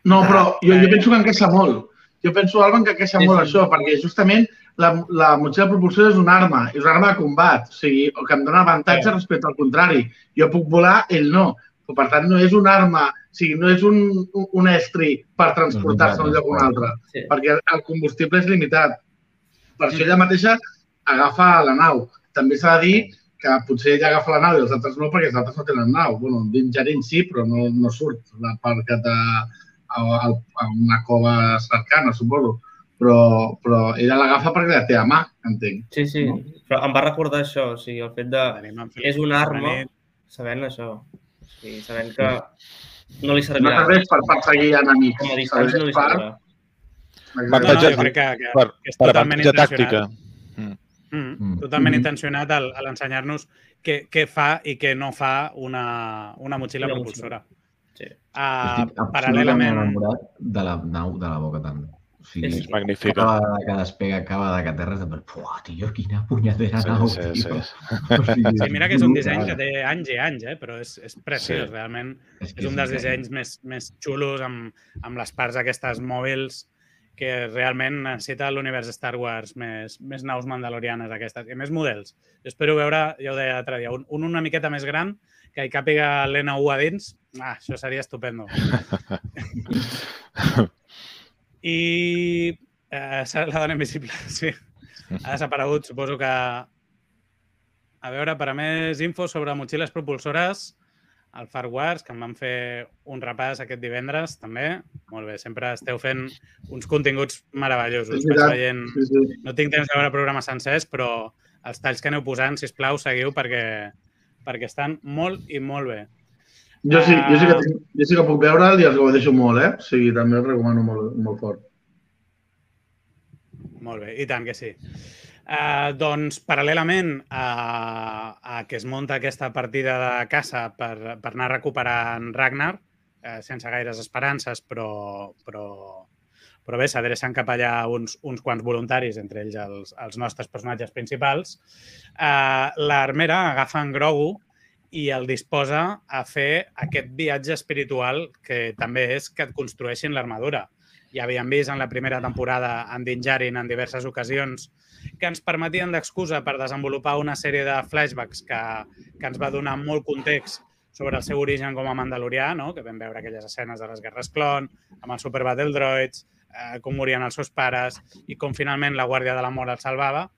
No, però jo, eh. jo penso que encaixa molt. Jo penso algo que encaixa Sí, molt sí. això, perquè justament la, la motxilla propulsora és una arma, és una arma de combat, o sigui, que em dona avantatge Sí. respecte al contrari. Jo puc volar, ell no. Però, per tant, no és una arma, o sigui, no és un, un- estri per transportar-se d'un lloc a un altre, Sí. perquè el combustible és limitat. Per això ella mateixa agafa la nau. També s'ha de dir que potser ella agafa la nau i els altres no, perquè els altres no tenen nau. bueno, Din Djarin sí, però no, no surt la part que de, a, a, a una cova cercana, suposo. Però, però ella l'agafa perquè la té a mà, entenc. Sí, sí. No. Però em va recordar això, o sigui, el fet de... És una arma sabent això. O sigui, sabent que no li No servirà. serveix per perseguir enemics. Com a distància no li serveix per- servirà. No, no, jo crec que, que, Per, que és per totalment tàctica. Mm, Mm. totalment Mhm. intencionat al, a l'ensenyar-nos què, què fa i què no fa una, una motxilla Una propulsora. Sí. Uh, Estic absolutament paral·lelament... enamorat de la nau de la boca tant. O sigui, És magnífica. cada vegada que despega, cada de que terra, és de... Puah, tio, quina punyetera Sí, nau, sí, tio. sí. O sigui, Sí, mira que és un disseny que té anys i anys, eh? però és, és preciós, Sí. realment. És, És un dels dissenys més, més xulos amb, amb les parts aquestes mòbils que realment necessita l'univers Star Wars més, més naus mandalorianes aquestes i més models. Jo espero veure, ja ho deia l'altre dia, un, un una miqueta més gran que hi càpiga l'N1 a dins. Ah, això seria estupendo. I eh, la dona invisible, sí. Ha desaparegut, suposo que... A veure, per a més info sobre motxilles propulsores, al Far Wars, que em van fer un repàs aquest divendres, també. Molt bé, sempre esteu fent uns continguts meravellosos. Vaig veritat. veient... Sí, sí. No tinc temps de veure programes sencers, però els talls que aneu posant, si plau, seguiu perquè, perquè estan molt i molt bé. Jo sí, jo sí, que, Ah. tinc, jo sí que puc veure'l i els gaudeixo molt, eh? O sigui, també el recomano molt, molt fort. Molt bé, i tant que sí. Uh, doncs, paral·lelament a, a que es munta aquesta partida de caça per, per anar recuperant Ragnar, uh, sense gaires esperances, però, però, però bé, s'adrecen cap allà uns, uns quants voluntaris, entre ells els, els nostres personatges principals, uh, l'armera agafa en Grogu i el disposa a fer aquest viatge espiritual que també és que et construeixin l'armadura. Ja havíem vist en la primera temporada en Din en diverses ocasions que ens permetien d'excusa per desenvolupar una sèrie de flashbacks que, que ens va donar molt context sobre el seu origen com a mandalorià, no? que vam veure aquelles escenes de les guerres clon, amb els Super Battle Droids, eh, com morien els seus pares i com finalment la Guàrdia de l'Amor el salvava.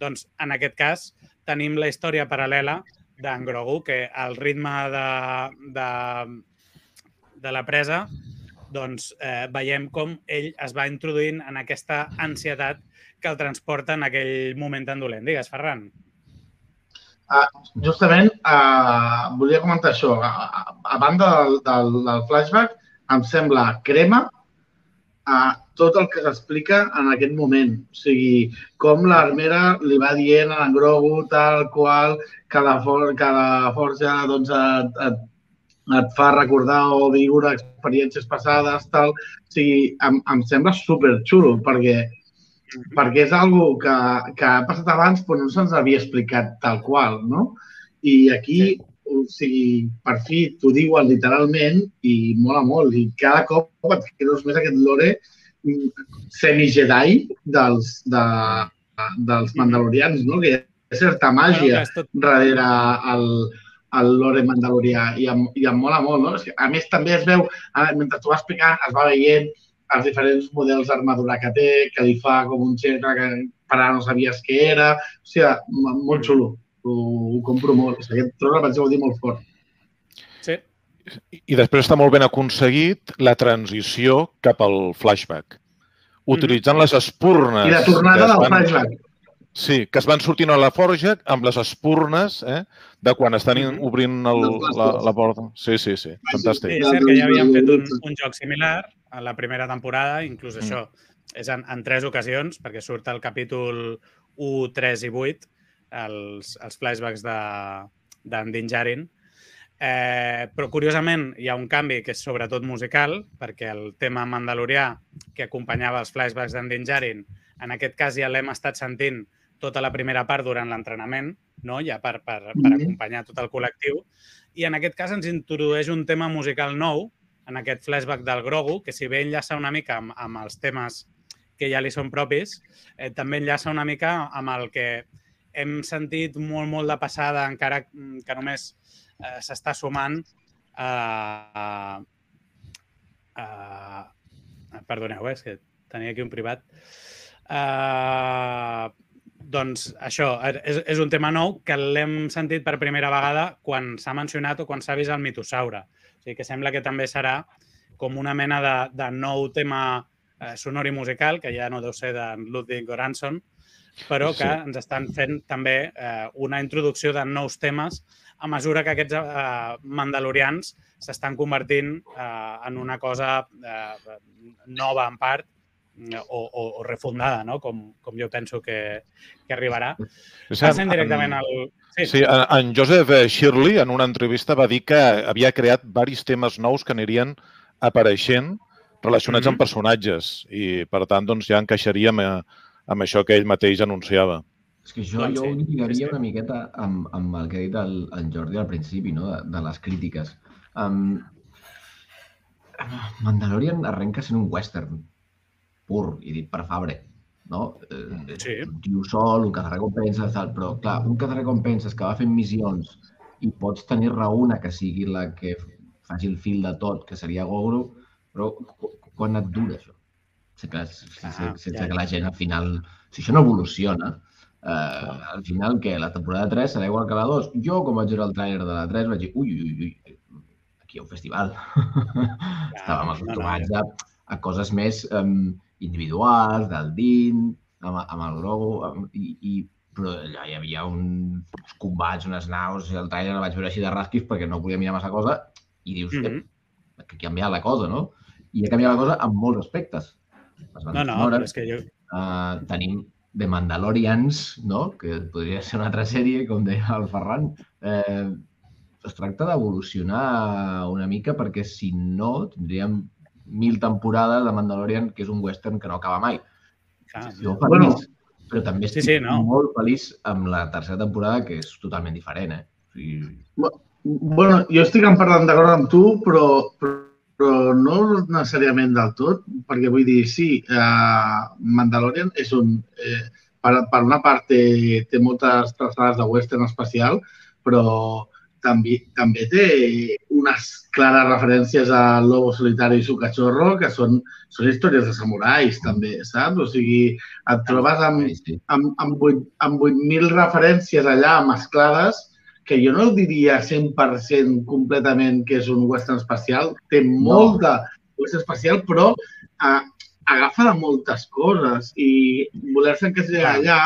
Doncs, en aquest cas, tenim la història paral·lela d'en Grogu, que al ritme de, de, de la presa doncs, eh, veiem com ell es va introduint en aquesta ansietat que el transporta en aquell moment tan dolent. Digues, Ferran. Uh, justament, uh, volia comentar això. A, a, banda del, del, del flashback, em sembla crema uh, tot el que s'explica en aquest moment. O sigui, com l'armera li va dient a en Grogu tal qual que la, for que la forja doncs, et, et, et fa recordar o viure experiències passades, tal. O sigui, em, em sembla super xulo perquè perquè és algo que, que ha passat abans però no se'ns havia explicat tal qual, no? I aquí, sí. o sigui, per fi t'ho diuen literalment i mola molt. I cada cop et creus més aquest lore mm, semi-Jedi dels, de, dels mandalorians, no? Que hi ha certa màgia Bueno, tot... darrere el, el lore mandalorià i em, i em mola molt, no? A més, també es veu, mentre t'ho va explicant, es va veient els diferents models d'armadura que té, que li fa com un cercle que per ara no sabies què era. O sigui, molt xulo. Ho, ho compro molt. O sigui, aquest tros el vaig gaudir molt fort. Sí, I després està molt ben aconseguit la transició cap al flashback. Utilitzant les espurnes... I la tornada del van- flashback. Sí, que es van sortint a la forja amb les espurnes eh, de quan estan Mhm. obrint el, la, la porta. Sí, sí, sí. sí, Fantàstic. és cert que ja havíem fet un, un joc similar a la primera temporada, inclús Mm. això és en, en tres ocasions, perquè surt el capítol 1, 3 i 8, els, els flashbacks de- d'en Din Djarin. Eh, però, curiosament, hi ha un canvi que és sobretot musical, perquè el tema mandalorià que acompanyava els flashbacks d'en Din Djarin, en aquest cas ja l'hem estat sentint tota la primera part durant l'entrenament, no? ja per, per, per Mhm. acompanyar tot el col·lectiu. I en aquest cas ens introdueix un tema musical nou, en aquest flashback del Grogu, que si bé enllaça una mica amb, amb els temes que ja li són propis, eh, també enllaça una mica amb el que hem sentit molt, molt de passada, encara que només eh, s'està sumant a... a, a perdoneu, eh, és que tenia aquí un privat. Uh, doncs això, és, és un tema nou que l'hem sentit per primera vegada quan s'ha mencionat o quan s'ha vist el mitosaure. O sigui que sembla que també serà com una mena de, de nou tema eh, sonor i musical, que ja no deu ser de Ludwig Göransson, però que Sí. ens estan fent també eh, una introducció de nous temes a mesura que aquests eh, mandalorians s'estan convertint eh, en una cosa eh, nova en part o, o, o refundada, no? com, com jo penso que, que arribarà. Passem directament al... Sí, Sí, en, en Joseph Shirley en una entrevista va dir que havia creat varis temes nous que anirien apareixent relacionats Mhm. amb personatges i, per tant, doncs, ja encaixaria amb, eh, amb això que ell mateix anunciava. És que això Doncs jo sí, ho lligaria sí, sí. una miqueta amb, amb el que ha dit el, el Jordi al principi, no? de, de les crítiques. Um, Mandalorian arrenca sent un western pur i dit per Fabre. No? Eh, Sí. Un tio sol, un cazarrecompenses, tal, però clar, un cazarrecompenses que va fent missions i pots tenir raona que sigui la que faci el fil de tot, que seria Gogro, però qu- quan et dura això? Sense, sense, Ah, sense ja, que ja. la gent al final... Si això no evoluciona, eh, al final, que la temporada 3 serà igual que la 2. Jo, com vaig veure el tràiler de la 3, vaig dir, ui, ui, ui, aquí hi ha un festival. Estàvem no, no, acostumats a, a coses més um, individuals, del DIN, amb, amb el Grogu, amb, i, i, però allà hi havia uns combats, unes naus, i el trailer el vaig veure així de rasquis perquè no podia mirar massa cosa, I dius, Mm mm -hmm. que ha canviat la cosa, no? I ha canviat la cosa en molts aspectes. Les No, no, sonores, és que jo... Uh, tenim The Mandalorians, no? que podria ser una altra sèrie, com deia el Ferran. Eh, es tracta d'evolucionar una mica perquè, si no, tindríem mil temporades de Mandalorian, que és un western que no acaba mai. Clar, Jo feliç, Bueno. però també Sí, estic sí, no. molt feliç amb la tercera temporada, que és totalment diferent. Eh? O sigui, Bueno, jo estic en part d'acord amb tu, però, però, però no necessàriament del tot, perquè vull dir, sí, uh, Mandalorian és un... Eh, per, per una part té, té moltes traçades de western especial, però també, també té unes clares referències a Lobo Solitari i su cachorro, que són, són històries de samurais, també, saps? O sigui, et trobes amb, amb, amb, 8, amb 8.000 referències allà mesclades que jo no diria 100% completament que és un western espacial. Té molt de western espacial, però eh, agafa de moltes coses i voler-se encasillar allà,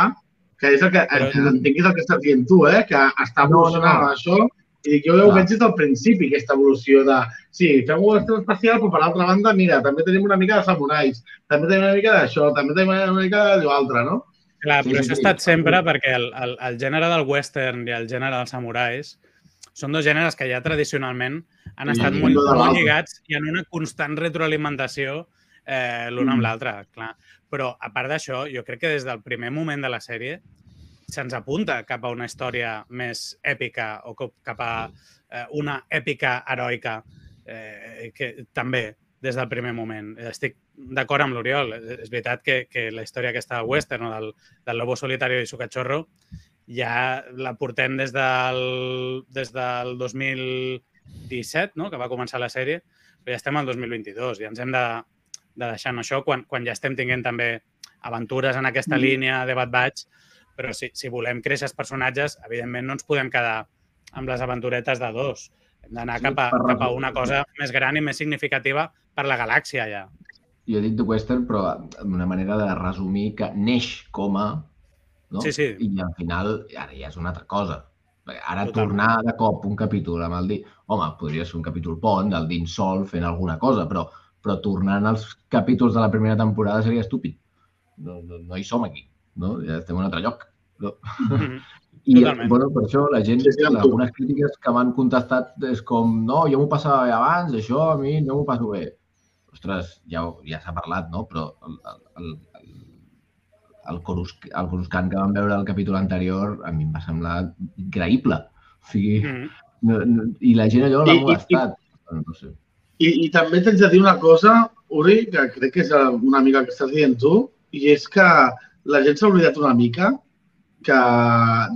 que és el que, Però- però... entenguis el que estàs dient tu, eh? que està No, no, evolucionant no. això i dic, jo ho veig des del principi, aquesta evolució de sí, fem un western espacial, però per l'altra banda, mira, també tenim una mica de samurais, també tenim una mica d'això, també tenim una mica d'allò altre, no? Clar, però sí, això ha sí. estat sempre perquè el, el, el gènere del western i el gènere dels samurais són dos gèneres que ja tradicionalment han estat molt, molt lligats i en una constant retroalimentació eh, l'un amb Mm. l'altre, clar. Però, a part d'això, jo crec que des del primer moment de la sèrie se'ns apunta cap a una història més èpica o cap a eh, una èpica heroica eh, que també des del primer moment. Estic d'acord amb l'Oriol. És veritat que, que la història aquesta western o del, del Lobo Solitario i su cachorro ja la portem des del, des del 2017, no? que va començar la sèrie, però ja estem al 2022 i ens hem de, de deixar en això quan, quan ja estem tinguent també aventures en aquesta Mm. línia de Bad Batch, però si, si volem créixer els personatges, evidentment no ens podem quedar amb les aventuretes de dos. Hem d'anar Sí, cap, a, cap a una cosa més gran i més significativa per la galàxia ja. Jo he dit The Western, però amb una manera de resumir que neix com a... No? Sí, sí. I al final ara ja és una altra cosa. Ara Totalment. tornar de cop un capítol amb el dir... Home, podria ser un capítol pont del dins sol fent alguna cosa, però, però tornant als capítols de la primera temporada seria estúpid. No, no, no hi som aquí, no? Ja estem en un altre lloc. No? Mhm. I, Totalment. bueno, per això la gent, Sí, sí, amb tu. algunes crítiques que m'han contestat és com, no, jo m'ho passava bé abans, això a mi no m'ho passo bé. Ostres, ja, ja s'ha parlat, no? Però el, el, el, el, el, Corus, el Coruscant que vam veure al capítol anterior a mi em va semblar increïble. O sigui, Mhm. no, no, i la gent allò l'ha I- i- molestat. No sé. I, I també t'haig de dir una cosa, Uri, que crec que és una mica que estàs dient tu, i és que la gent s'ha oblidat una mica que,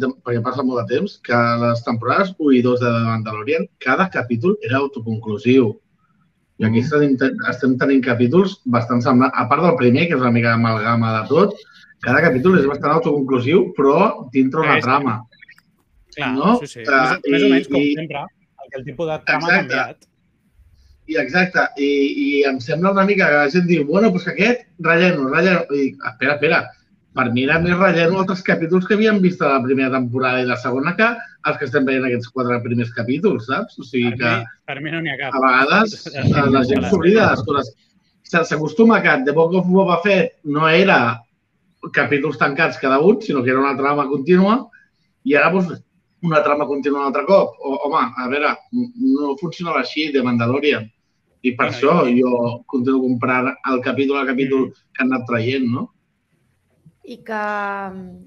de, perquè passa molt de temps, que les temporades 1 i 2 de Mandalorian, cada capítol era autoconclusiu. I aquí Mm. estem, ten- estem tenint capítols bastant semblants. A part del primer, que és una mica amalgama de tot, cada capítol és bastant autoconclusiu, però dintre una trama. Clar, No? sí, sí. Uh, més, més o i- menys com i- sempre, el, tipus de trama ha canviat. I exacte, i, i em sembla una mica que la gent diu, bueno, doncs que aquest, relleno, relleno. I dic, espera, espera, per mi era més relleno altres capítols que havíem vist a la primera temporada i la segona que els que estem veient aquests quatre primers capítols, saps? O sigui Per que mi, per mi no n'hi ha cap. a vegades eh, la gent s'oblida de les coses. Se- S'acostuma que The Book of Boba Fett no era capítols tancats cada un, sinó que era una trama contínua i ara doncs, una trama contínua un altre cop. O, home, a veure, no funcionava així de Mandalorian. I per Bueno, això jo continuo comprant el capítol a capítol que han anat traient, no? I que,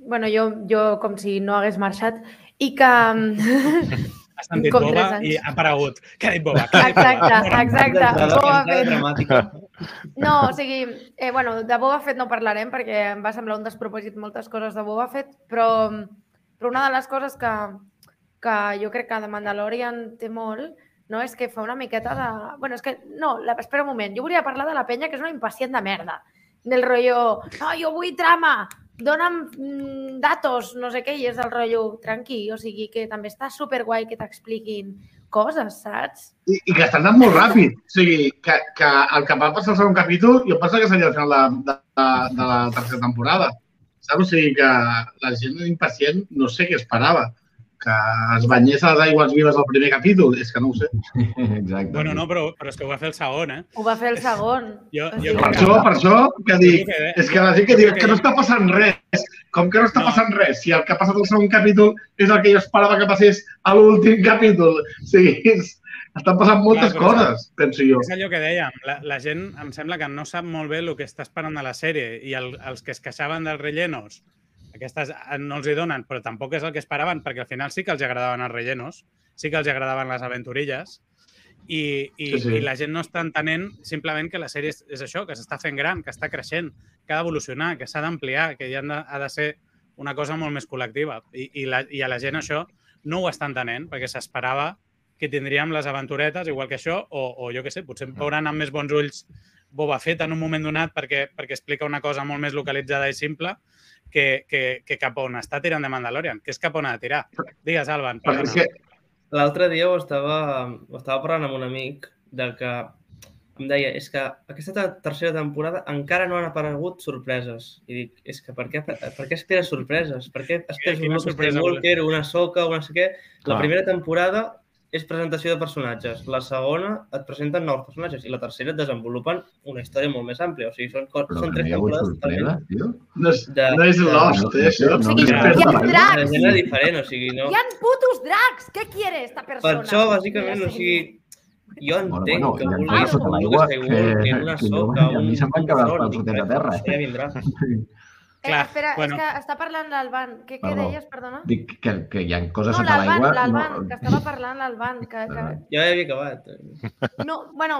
bueno, jo, jo com si no hagués marxat, i que... Has sentit com Boba anys. i ha aparegut. Què ha dit Boba? Què ha dit Exacte, Boba? exacte. Boba Fett. No, o sigui, eh, bueno, de Boba Fett no parlarem perquè em va semblar un despropòsit moltes coses de Boba Fett, però, però una de les coses que, que jo crec que de Mandalorian té molt no és que fa una miqueta de... bueno, és que, no, la, espera un moment, jo volia parlar de la penya que és una impacient de merda. Del rotllo, no, jo vull trama, dona'm mm, datos, no sé què, i és el rotllo tranqui, o sigui que també està superguai que t'expliquin coses, saps? I, i que està anant molt ràpid. O sigui, que, que el que va passar al segon capítol, jo penso que seria el final de, de, de la tercera temporada. Saps? O sigui, que la gent impacient no sé què esperava. Que es banyés a les aigües vives al primer capítol? És que no ho sé. Exacte. Bueno, no, però, però és que ho va fer el segon, eh? Ho va fer el segon. Jo, jo Per això, per això que dic, que- és que la gent que diu que no està passant res. Com que no està No. passant res? Si el que ha passat al segon capítol és el que jo esperava que passés a l'últim capítol. O sigui, és, estan passant moltes Clar, coses, penso jo. És allò que dèiem, la, la gent em sembla que no sap molt bé el que està esperant de la sèrie i el, els que es queixaven dels rellenos, aquestes eh, no els hi donen, però tampoc és el que esperaven, perquè al final sí que els agradaven els rellenos, sí que els agradaven les aventurilles, i, i, Sí, sí. i la gent no està entenent simplement que la sèrie és, és això, que s'està fent gran, que està creixent, que ha d'evolucionar, que s'ha d'ampliar, que ja ha de ser una cosa molt més col·lectiva. I, i, la, I a la gent això no ho està entenent, perquè s'esperava que tindríem les aventuretes, igual que això, o, o jo què sé, potser veuran amb més bons ulls Boba Fett en un moment donat perquè, perquè explica una cosa molt més localitzada i simple que, que, que cap on està tirant de Mandalorian, que és cap on ha de tirar. Digues, Alban, que, L'altre dia ho estava, ho estava parlant amb un amic del que em deia, és que aquesta te- tercera temporada encara no han aparegut sorpreses. I dic, és que per què, per què esperes sorpreses? Per què esperes un Luke Skywalker, una Soca, una no sé què? La primera temporada és presentació de personatges. La segona et presenten nous personatges. I la tercera et desenvolupen una història molt més àmplia. O sigui, són, són que no tres hi ha hagut temporades sorpresa, tio. no és, De- no és Lost, eh, això. no No, per hi ha dracs! diferent, o sigui, no... Hi ha putos dracs! Què quiere esta Per persona? això, bàsicament, o sigui, jo Bueno, entenc bueno, que hi ha vulguis un Skywalker, que- una que jo- soca, a mi un, se'm van un quedar els tron, pals sota res, terra, Això ja eh? Eh, Clar, espera, bueno. és que està parlant l'Alban. Què, què Perdó. deies, perdona? Dic que, que hi ha coses No, sota l'Alban, l'aigua... l'Alban, que estava parlant l'Alban. Que, que... Ja havia acabat. No, bueno,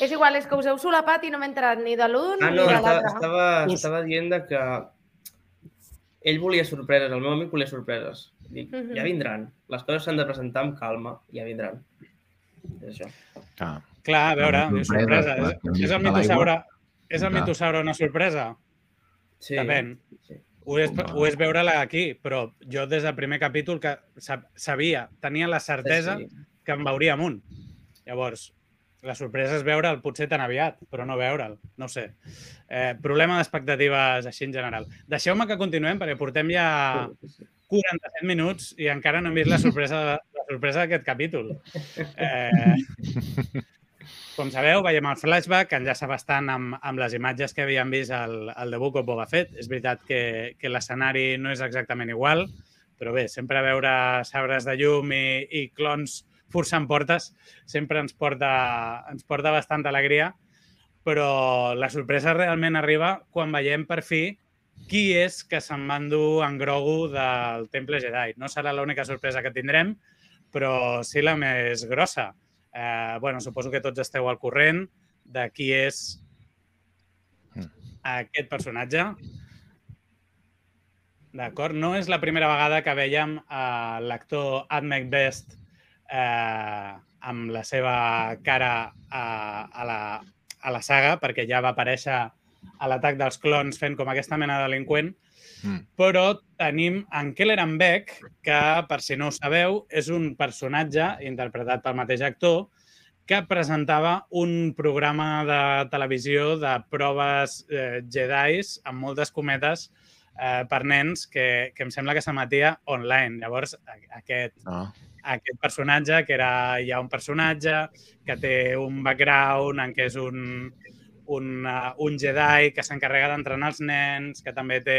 és igual, és que us heu solapat i no m'he enterat ni de l'un Ah, ni no, de estava, l'altre. estava, estava dient de que ell volia sorpreses, el meu amic volia sorpreses. Dic, Mhm. ja vindran. Les coses s'han de presentar amb calma, ja vindran. És això. Ah, Clar, a veure, sorpresa, És, és el mitosaure, és el mitosaure una sorpresa? Sí. Depèn. Sí. Ho és, Home. ho és veure-la aquí, però jo des del primer capítol que sab- sabia, tenia la certesa Sí. que em veuríem un. Llavors, la sorpresa és veure'l potser tan aviat, però no veure'l, no ho sé. Eh, problema d'expectatives així en general. Deixeu-me que continuem, perquè portem ja Sí, sí. 47 minuts i encara no hem vist la sorpresa, la sorpresa d'aquest capítol. Eh, com sabeu, veiem el flashback, que enllaça bastant amb, amb les imatges que havíem vist al, al The Book of Boba Fett. És veritat que, que l'escenari no és exactament igual, però bé, sempre veure sabres de llum i, i clons forçant portes sempre ens porta, ens porta bastanta alegria, però la sorpresa realment arriba quan veiem per fi qui és que se'n va endur en Grogu del Temple Jedi. No serà l'única sorpresa que tindrem, però sí la més grossa. Eh, bueno, suposo que tots esteu al corrent de qui és aquest personatge. D'acord? No és la primera vegada que veiem uh, l'actor Admec Best eh, amb la seva cara a, a, la, a la saga, perquè ja va aparèixer a l'atac dels clons fent com aquesta mena de delinqüent, Mm. però tenim en Kelleran Beck, que, per si no ho sabeu, és un personatge interpretat pel mateix actor que presentava un programa de televisió de proves eh, Jedis amb moltes cometes eh, per nens que, que em sembla que s'emetia online. Llavors, aquest, ah. aquest personatge, que era ja un personatge que té un background en què és un, un, uh, un Jedi que s'encarrega d'entrenar els nens, que també té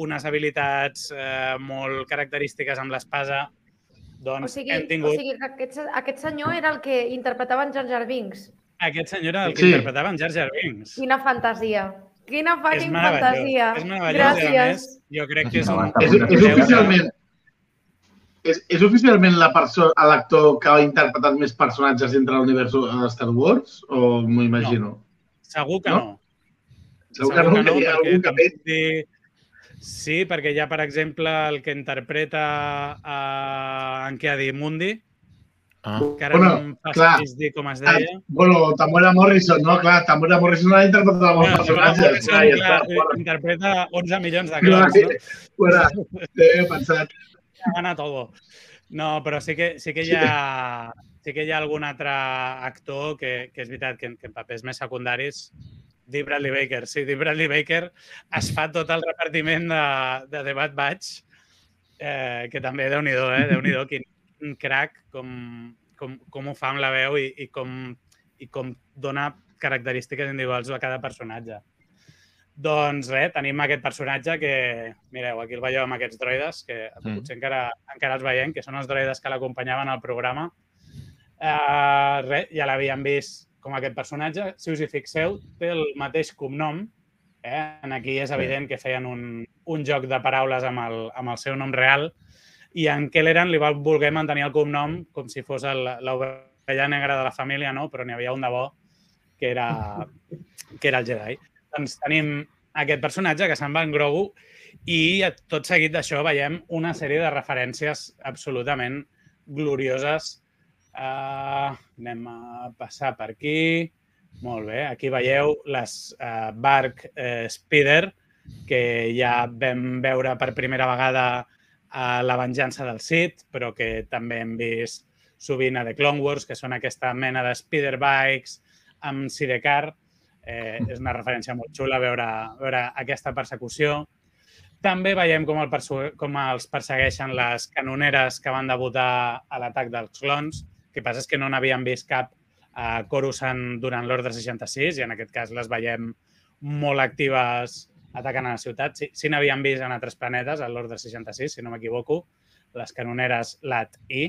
unes habilitats eh, molt característiques amb l'espasa, O doncs sigui, hem o tingut... sigui que aquest, aquest senyor era el que interpretava en Jar Jar Binks. Aquest senyor era el que Sí. interpretava en Jar Jar Binks. Quina fantasia. Quina fucking fantasia. És meravellós. Gràcies. més, jo crec que és un... És, és oficialment... És, és oficialment la persona, l'actor que ha interpretat més personatges dintre l'univers de Star Wars? O m'ho imagino? Segur que No? no. Segur que no, que hi ha perquè algun que dir... Sí, perquè ha, per exemple, el que interpreta uh, en Keadi Mundi, Ah. que ara Bueno, no em fa clar. dir com es Ah, deia. bueno, Tamora Morrison, no? Clar, Tamora Morrison ha interpretat molts Bueno, personatges. Morrison, Clar, ja clar, està. Bueno, interpreta 11 milions de Clar, clones, no? bueno, he pensat. gana todo. No, però sí que, sí que hi ha, sí que hi ha algun altre actor que, que és veritat que, en- que en papers més secundaris Dee Bradley Baker. Sí, Dee Bradley Baker es fa tot el repartiment de, de The Bad Batch eh, que també, déu nhi eh? déu nhi quin crack, com, com, com ho fa amb la veu i, i, com, i com dona característiques individuals a cada personatge. Doncs res, tenim aquest personatge que, mireu, aquí el veieu amb aquests droides, que mm. potser encara, encara els veiem, que són els droides que l'acompanyaven al programa. Res, ja l'havíem vist com aquest personatge. Si us hi fixeu, té el mateix cognom. Eh? En aquí és evident que feien un, un joc de paraules amb el, amb el seu nom real i en Kelleran li va voler mantenir el cognom com si fos l'ovella negra de la família, no? però n'hi havia un de bo que era, que era el Jedi. Doncs tenim aquest personatge que se'n va en Grogu i tot seguit d'això veiem una sèrie de referències absolutament glorioses Uh, anem a passar per aquí. Molt bé, aquí veieu les uh, Bark uh, Speeder, que ja vam veure per primera vegada a La venjança del Sith, però que també hem vist sovint a The Clone Wars, que són aquesta mena de speeder bikes amb sidecar. Eh, és una referència molt xula veure, veure aquesta persecució. També veiem com, el com els persegueixen les canoneres que van debutar a l'atac dels clons, que passa és que no n'havíem vist cap a Coruscant durant l'Ordre 66 i en aquest cas les veiem molt actives atacant a la ciutat. Sí, sí n'havíem vist en altres planetes, a l'Ordre 66, si no m'equivoco, les canoneres LAT I.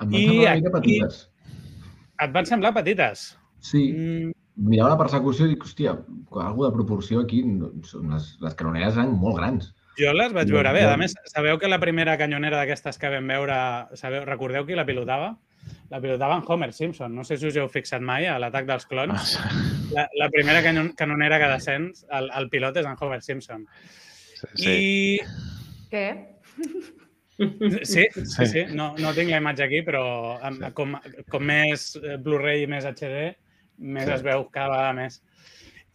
Em van I semblar aquí... petites. Et van semblar petites? Sí. Mm. Mirava la persecució i dic, hòstia, alguna de proporció aquí, les, les canoneres eren molt grans. Jo les vaig veure bé. A més, sabeu que la primera canyonera d'aquestes que vam veure, sabeu, recordeu qui la pilotava? La pilotava en Homer Simpson. No sé si us heu fixat mai a l'atac dels clons. Ah, la, la primera canon, canonera que descens, el, el pilot és en Homer Simpson. Sí, sí. I... Què? Sí, sí, sí. No, no tinc la imatge aquí, però com, com més Blu-ray i més HD, més sí. es veu cada vegada més.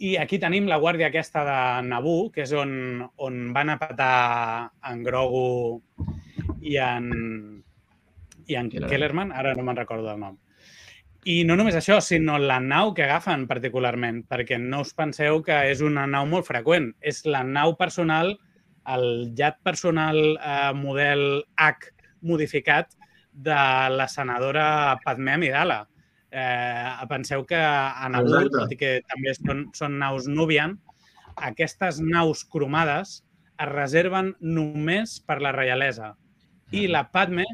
I aquí tenim la guàrdia aquesta de Naboo, que és on, on van a petar en Grogu i en, i en Kellerman, Kellerman ara no me'n recordo del nom. I no només això, sinó la nau que agafen particularment, perquè no us penseu que és una nau molt freqüent. És la nau personal, el llat personal eh, model H modificat de la senadora Padmé Amidala. Eh, penseu que a Naboo, tot i que també són, són naus Nubian, aquestes naus cromades es reserven només per la reialesa. I la Padme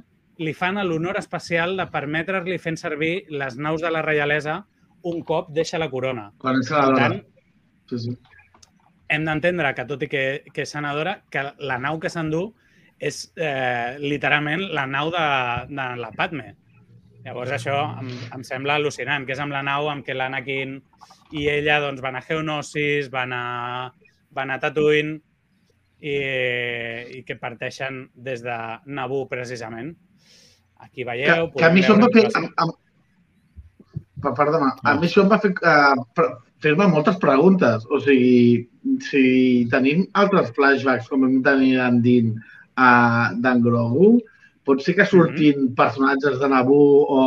li fan l'honor especial de permetre-li fent servir les naus de la reialesa un cop deixa la corona. Quan és senadora. tant, sí, sí. hem d'entendre que, tot i que, que és senadora, que la nau que s'endú és eh, literalment la nau de, de la Padme. Llavors això em, em sembla al·lucinant, que és amb la nau amb què l'Anakin i ella doncs, van a Geonosis, van a, van a Tatooine i, i que parteixen des de Naboo precisament. Aquí veieu... Que, que a mi això em va fer... Amb, amb... Perdona, a mi això em va fer uh, fer-me moltes preguntes. O sigui, si tenim altres flashbacks com hem tenir en Din uh, d'en Grogu, pot ser que surtin mm -hmm. personatges de Naboo o,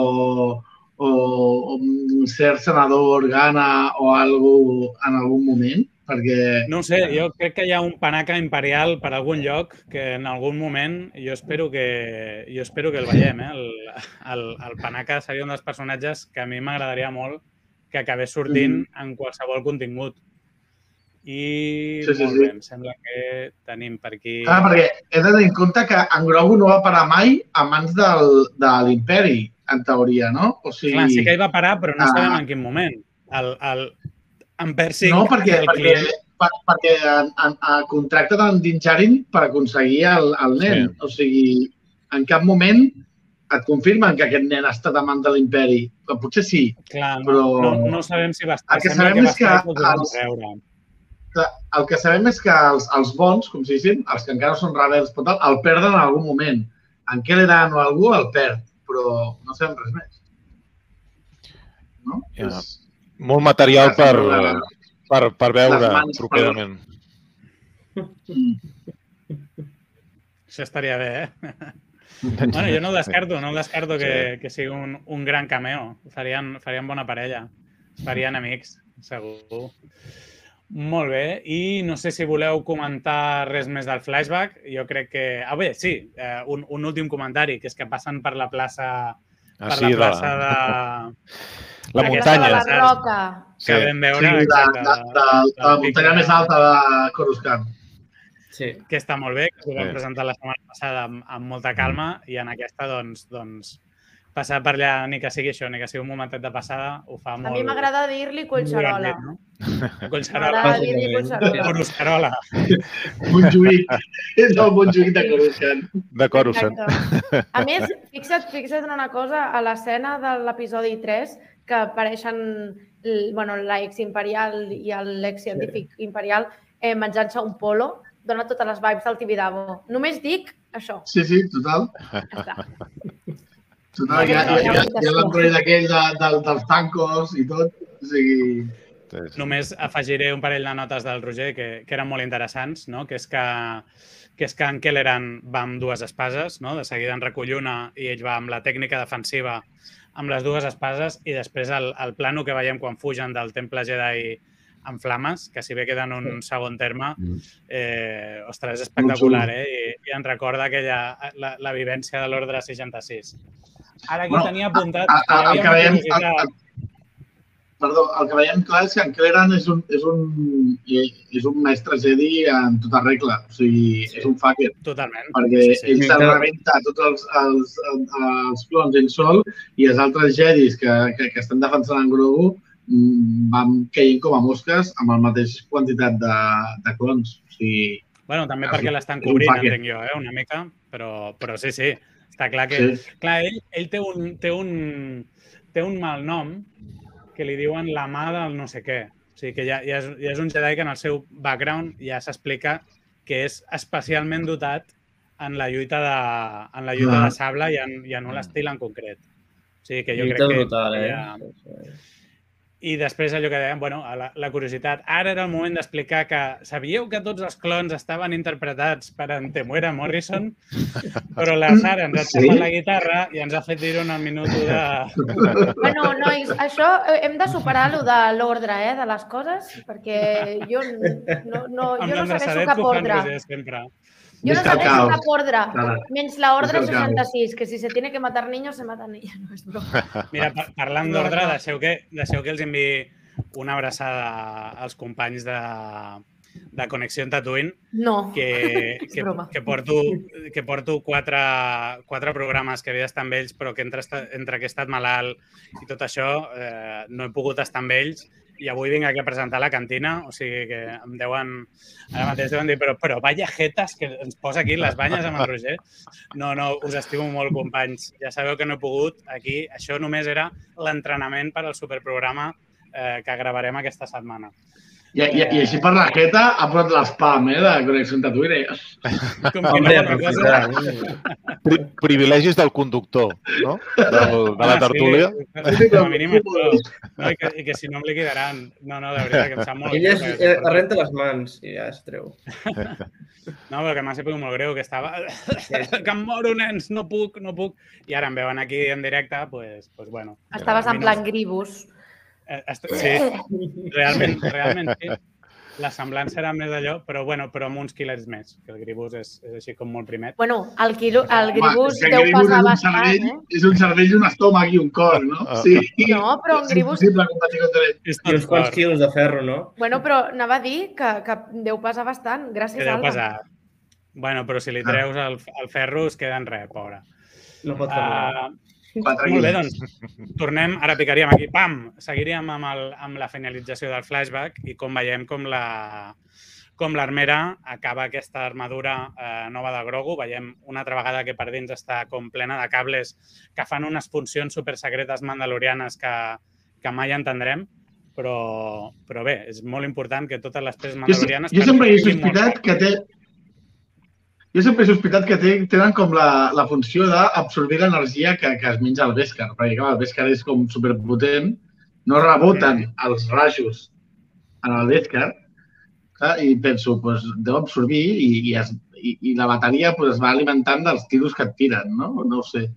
o, o un cert senador Organa o algú en algun moment? Perquè... No sé, jo crec que hi ha un panaca imperial per algun lloc que en algun moment jo espero que, jo espero que el veiem. Eh? El, el, el panaca seria un dels personatges que a mi m'agradaria molt que acabés sortint mm. en qualsevol contingut. I sí, sí, molt bé, sí. em sembla que tenim per aquí... Ah, perquè he de tenir en compte que en Grogu no va parar mai a mans del, de l'imperi, en teoria, no? O sigui... Clar, sí que hi va parar, però no ah. sabem en quin moment. El, el, en Percy... No, perquè, perquè, per, perquè en, en, en contracte d'en Dinjarin per aconseguir el, el nen. Sí. O sigui, en cap moment et confirmen que aquest nen ha estat amant de l'imperi. Potser sí, Clar, no, però... No, no sabem si va estar. El que sabem que és que... Els, el que sabem és que els, els bons, com si diguéssim, els que encara són rebels, tal, el perden en algun moment. En Kelleran o algú el perd, però no sabem res més. No? Ja. És molt material per, per, per veure properament. Això estaria bé, eh? bueno, jo no ho descarto, no ho descarto que, sí. que sigui un, un gran cameo. Farien, farien bona parella. Farien amics, segur. Molt bé, i no sé si voleu comentar res més del flashback. Jo crec que... Ah, bé, sí, eh, un, un últim comentari, que és que passen per la plaça Ah, per sí, la de plaça de... La muntanya. De la roca. Sí. Que vam Sí, veure, de, de, exacte, de, de, la muntanya més alta de Coruscant. Sí. que està molt bé, que ho vam Sí. presentar la setmana passada amb, amb molta calma i en aquesta, doncs, doncs passar per allà, ni que sigui això, ni que sigui un momentet de passada, ho fa A molt... mi m'agrada dir-li dit, no? Collserola. M'agrada dir-li collserola. Coruscarola. Montjuïc. és el Montjuïc de Coruscant. De Coruscant. Exacte. A més, fixa't, fixa't en una cosa, a l'escena de l'episodi 3, que apareixen bueno, l'ex imperial i l'ex científic imperial eh, menjant-se un polo, dona totes les vibes del Tibidabo. Només dic això. Sí, sí, total. Ja està. total hi ha, hi ha, hi ha, hi ha l'android aquell de, de, dels tancos i tot. O sigui, Sí, sí. Només afegiré un parell de notes del Roger que, que eren molt interessants, no? que és que que és que en Kelleran va amb dues espases, no? de seguida en recull una i ell va amb la tècnica defensiva amb les dues espases i després el, el plano que veiem quan fugen del temple Jedi en flames, que si bé queda en un segon terme, Mm. eh, ostres, és espectacular, eh? I, i ens recorda aquella, la, la vivència de l'ordre 66. Ara aquí Bueno, tenia apuntat a, a, que hi el que veiem... El, perdó, el que veiem clar és que en Cleran és un, és un, és un mestre Jedi en tota regla. O sigui, Sí. és un fucker. Totalment. perquè Sí, sí, ell Sí, se'n rebenta tots els, els, els clons ell sol i els altres jedis que, que, que estan defensant en Grogu mm, van caient com a mosques amb el mateix quantitat de, de clons. O sigui, Bueno, també perquè l'estan cobrint, entenc jo, eh? una mica, però, però sí, sí, està clar que... sí. Clar, ell, ell té, un, té, un, té un mal nom que li diuen la mà del no sé què. O sigui, que ja, ja, és, ja és un Jedi que en el seu background ja s'explica que és especialment dotat en la lluita de, en la lluita Clar. de sable i en, i en un estil en concret. O sigui, que jo Lluita crec que... brutal, eh? Ja... I després allò que dèiem, bueno, la, la curiositat. Ara era el moment d'explicar que sabíeu que tots els clons estaven interpretats per en Temuera Morrison, però la Sara ens ha Sí? tapat la guitarra i ens ha fet dir un minut de... Bueno, nois, això eh, hem de superar lo de l'ordre, eh, de les coses, perquè jo no, no, jo no segueixo cap ordre. Sempre. Jo no caos. cap ordre, Clara. menys la ordre Visca el caos. 66, que si se tiene que matar niños, se matan niños. No és broma. Mira, par parlant d'ordre, deixeu, que, deixeu que els enviï una abraçada als companys de, de Connexió en Tatooine, No, que, que, broma. que, porto, que porto quatre, quatre programes que havia d'estar amb ells, però que entre, entre que he estat malalt i tot això eh, no he pogut estar amb ells i avui vinc aquí a presentar la cantina, o sigui que em deuen, ara mateix deuen dir, però, però vaya jetes que ens posa aquí les banyes amb el Roger. No, no, us estimo molt, companys. Ja sabeu que no he pogut aquí. Això només era l'entrenament per al superprograma eh, que gravarem aquesta setmana. I, i, I així per la jeta ha posat l'espam eh, de Connexió amb Tatooine. Com que Hombre, no, cosa... Pri privilegis del conductor, no? Del, de la Ah, tertúlia. Sí, com a mínim això. No, i, que, I que si no em liquidaran. No, no, de veritat, que em sap molt Ell es, greu. arrenta les mans i ja es treu. No, però que m'ha sigut molt greu, que estava... que em moro, nens, no puc, no puc. I ara em veuen aquí en directe, doncs, pues, pues bueno. estaves en plan gribus. Sí, realment, realment sí. La semblança era més d'allò, però bueno, però amb uns quilers més, que el gribus és, és així com molt primet. Bueno, el, quilo, el gribus és que deu és un bastant, cervell, eh? És un cervell un estómac i un cor, no? Ah. Sí. No, però un És gribus... impossible competir contra ell. És I uns quants quilos de ferro, no? Bueno, però anava a dir que, que deu pesar bastant. Gràcies, deu Alba. pesar. Bueno, però si li treus el, el ferro es queda en res, pobre. No pot caminar. Uh, molt bé, doncs tornem, ara picaríem aquí, pam! Seguiríem amb, el, amb la finalització del flashback i com veiem com la com l'armera acaba aquesta armadura eh, nova de Grogu. Veiem una altra vegada que per dins està com plena de cables que fan unes funcions supersecretes mandalorianes que, que mai entendrem, però, però bé, és molt important que totes les peces Jo, mandalorianes... jo sempre he sospitat que té... Jo sempre he sospitat que tenen com la, la funció d'absorbir l'energia que, que es menja el Beskar, perquè clar, el Beskar és com superpotent, no reboten els rajos en el Beskar, clar, i penso, doncs, deu absorbir i, i, es, i, i la bateria pues, es va alimentant dels tiros que et tiren, no? No ho sé.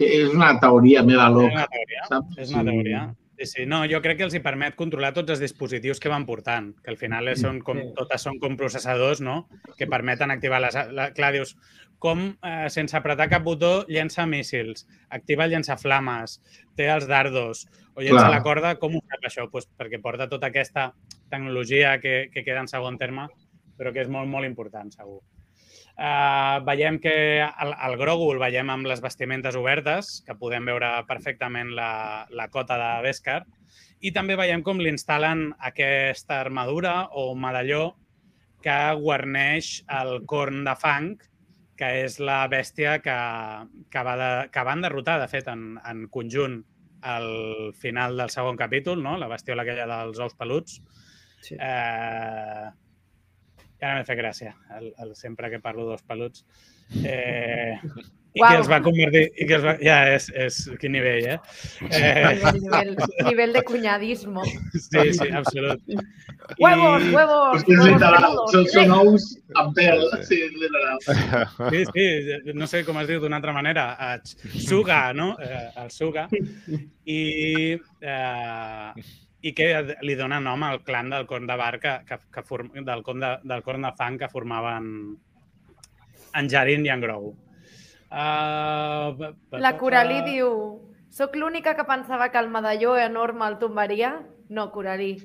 És una teoria meva És loca, una teoria. saps? És una teoria. Sí, sí, no, jo crec que els hi permet controlar tots els dispositius que van portant, que al final són com, Sí. totes són com processadors, no?, que permeten activar les... La, clar, dius, com eh, sense apretar cap botó llença míssils, activa el llançaflames, té els dardos, o llença Clar. la corda, com ho sap això? Pues perquè porta tota aquesta tecnologia que, que queda en segon terme, però que és molt, molt important, segur. Uh, veiem que el, el Grogu el veiem amb les vestimentes obertes, que podem veure perfectament la, la cota de Beskar, i també veiem com li instal·len aquesta armadura o medalló que guarneix el corn de fang, que és la bèstia que, que, va de, que van derrotar, de fet, en, en conjunt al final del segon capítol, no? la bestiola aquella dels ous peluts. Sí. Eh, ja m'he fet gràcia, el, el, sempre que parlo d'ous peluts. Eh, I Uau. que els va convertir... I que els va, ja, és, és quin nivell, eh? eh Nivell, nivell, de cunyadismo. sí, sí, absolut. Huevos, és huevos literal, peludos. són, són ous amb pèl, sí, literal. Sí, sí, no sé com es diu d'una altra manera. Suga, no? Eh, el Suga. I, eh, I que li dona nom al clan del Corn de Bar, que, que, que form, del, Corn de, del Corn de Fang que formaven en Jarin i en Grogu. Uh, La Coralí diu... Soc l'única que pensava que el medalló enorme el tombaria? No, Coralí.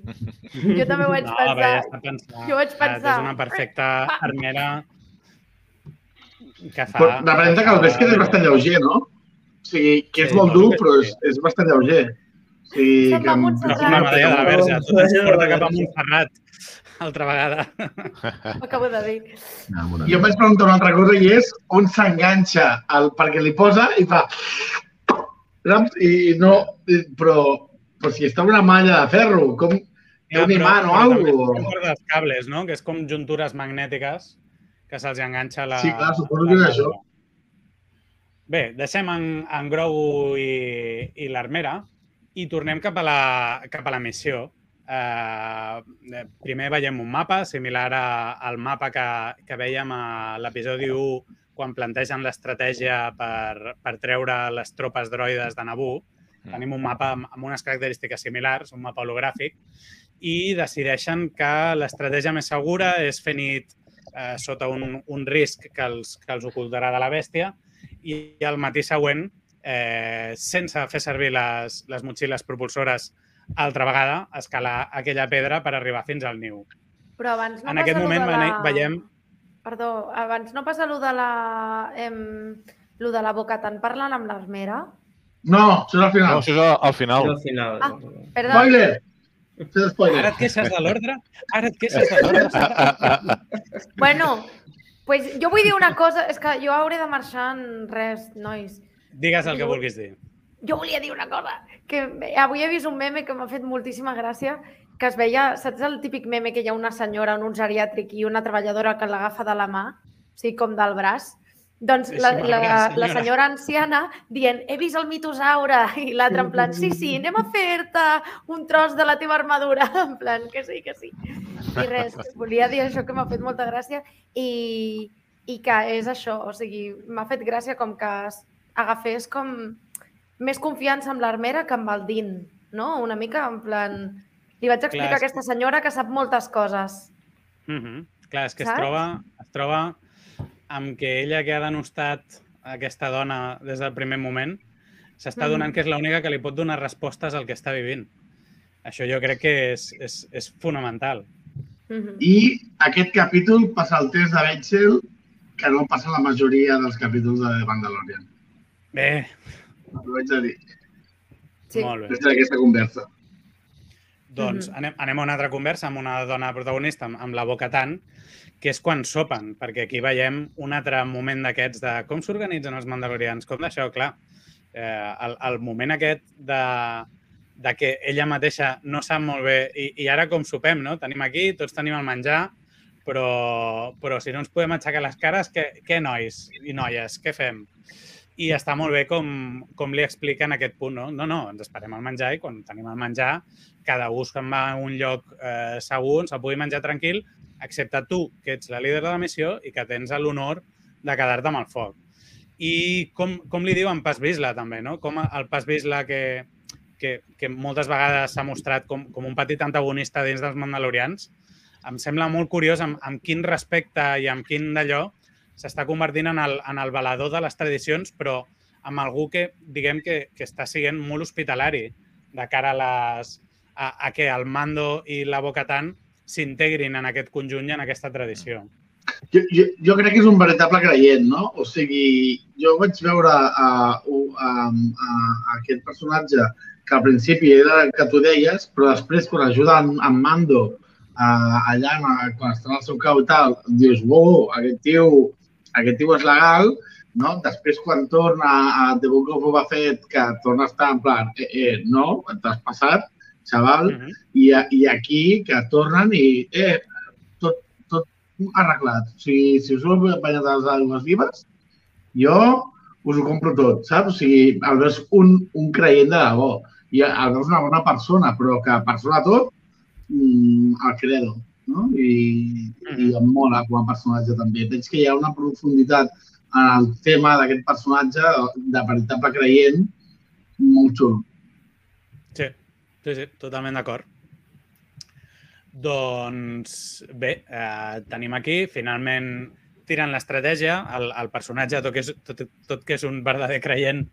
Jo també ho vaig no, pensar. Bé, ja està pensat. Jo vaig pensar. És una perfecta armera que fa... Però representa que el bèstia és bastant lleuger, no? O sigui, que és Sí, molt no, dur, però sí. és, és bastant lleuger. O Se'n que... em-. No, una medalla de la verge. Tot es porta cap a. Montserrat altra vegada. Ho acabo de dir. No, bona. Jo em vaig preguntar una altra cosa i és on s'enganxa el, perquè li posa i fa... Saps? I no... Però, però si està una malla de ferro, com... Té un imant o és com dels cables, no? Que és com juntures magnètiques que se'ls enganxa la... Sí, clar, suposo que és això. Bé, deixem en, en Grogu i, i l'armera i tornem cap a la, cap a la missió. Uh, primer veiem un mapa similar a, al mapa que, que veiem a l'episodi 1 quan plantegen l'estratègia per, per treure les tropes droides de Naboo. Mm. Tenim un mapa amb, amb unes característiques similars, un mapa hologràfic, i decideixen que l'estratègia més segura és fer nit eh, sota un, un risc que els, que els ocultarà de la bèstia i al matí següent, eh, sense fer servir les, les motxilles propulsores altra vegada, escalar aquella pedra per arribar fins al niu. Però abans no en aquest moment la... veiem... Perdó, abans no passa lo de la... Em... Lo de la boca tan parlant amb l'armera? No, això és al No, final. això és al- al És final. al final. Ah. Perdó, Spoiler! Això és spoiler. Ara et queixes de l'ordre? Ara et queixes de l'ordre? bueno, pues jo vull dir una cosa, és que jo hauré de marxar en res, nois. Digues el que vulguis dir. Jo volia dir una cosa, que avui he vist un meme que m'ha fet moltíssima gràcia, que es veia, saps el típic meme que hi ha una senyora en un geriàtric i una treballadora que l'agafa de la mà, o sigui, com del braç? Doncs la, la, la senyora anciana dient he vist el mitosaure i l'altre en plan sí, sí, anem a fer-te un tros de la teva armadura, en plan que sí, que sí. I res, volia dir això que m'ha fet molta gràcia i, i que és això, o sigui, m'ha fet gràcia com que agafés com més confiança amb l'armera que amb el din, no? Una mica en plan... Li vaig explicar Clar, a aquesta senyora que sap moltes coses. Mm -hmm. Clar, és que es Saps? troba, es troba amb que ella que ha denostat aquesta dona des del primer moment s'està Mhm. donant que és l'única que li pot donar respostes al que està vivint. Això jo crec que és, és, és fonamental. Mhm. I aquest capítol passa el test de Bechtel que no passa la majoria dels capítols de Mandalorian. Bé, Ho vaig a dir, Sí. molt bé. des d'aquesta conversa. Doncs Mhm. anem, anem a una altra conversa amb una dona protagonista, amb, amb la boca tant, que és quan sopen, perquè aquí veiem un altre moment d'aquests de com s'organitzen els mandalorians, com d'això, clar. Eh, el, el moment aquest de, de que ella mateixa no sap molt bé, i, i ara com sopem, no? Tenim aquí, tots tenim el menjar, però, però si no ens podem aixecar les cares, què, què nois i noies, què fem? I està molt bé com, com li explica en aquest punt, no? No, no, ens esperem el menjar i quan tenim el menjar cada un se'n va a un lloc eh, segur on se pugui menjar tranquil, excepte tu, que ets la líder de la missió i que tens l'honor de quedar-te amb el foc. I com, com li diuen Pas Bisla, també, no? Com el Pas Bisla que, que que, que moltes vegades s'ha mostrat com, com un petit antagonista dins dels Mandalorians, em sembla molt curiós amb, amb quin respecte i amb quin d'allò s'està convertint en el, en el valedor de les tradicions, però amb algú que, diguem, que, que està sent molt hospitalari de cara a, les, a, a que el Mando i la Bo-Katan s'integrin en aquest conjunt i en aquesta tradició. Jo, jo, jo crec que és un veritable creient, no? O sigui, jo vaig veure a, a, a, a aquest personatge que al principi era el que tu deies, però després quan ajuda en, en Mando a, allà quan està al seu cau i tal, dius, wow, aquest tio, aquest tio és legal, no? Després, quan torna a The Book of Boba Fett, que torna a estar en plan, eh, eh, no, t'has passat, xaval, uh -huh. i, i aquí que tornen i, eh, tot, tot arreglat. O sigui, si us heu banyat a les aigües vives, jo us ho compro tot, saps? O sigui, el veus un, un creient de debò i el veus una bona persona, però que per sobre tot mm, el credo, no? I, i em mola com a personatge també. Veig que hi ha una profunditat en el tema d'aquest personatge de veritable creient molt xulo. Sí, sí, sí totalment d'acord. Doncs bé, eh, tenim aquí, finalment tiren l'estratègia, el, el personatge, tot que, és, tot, tot que és un verdader creient,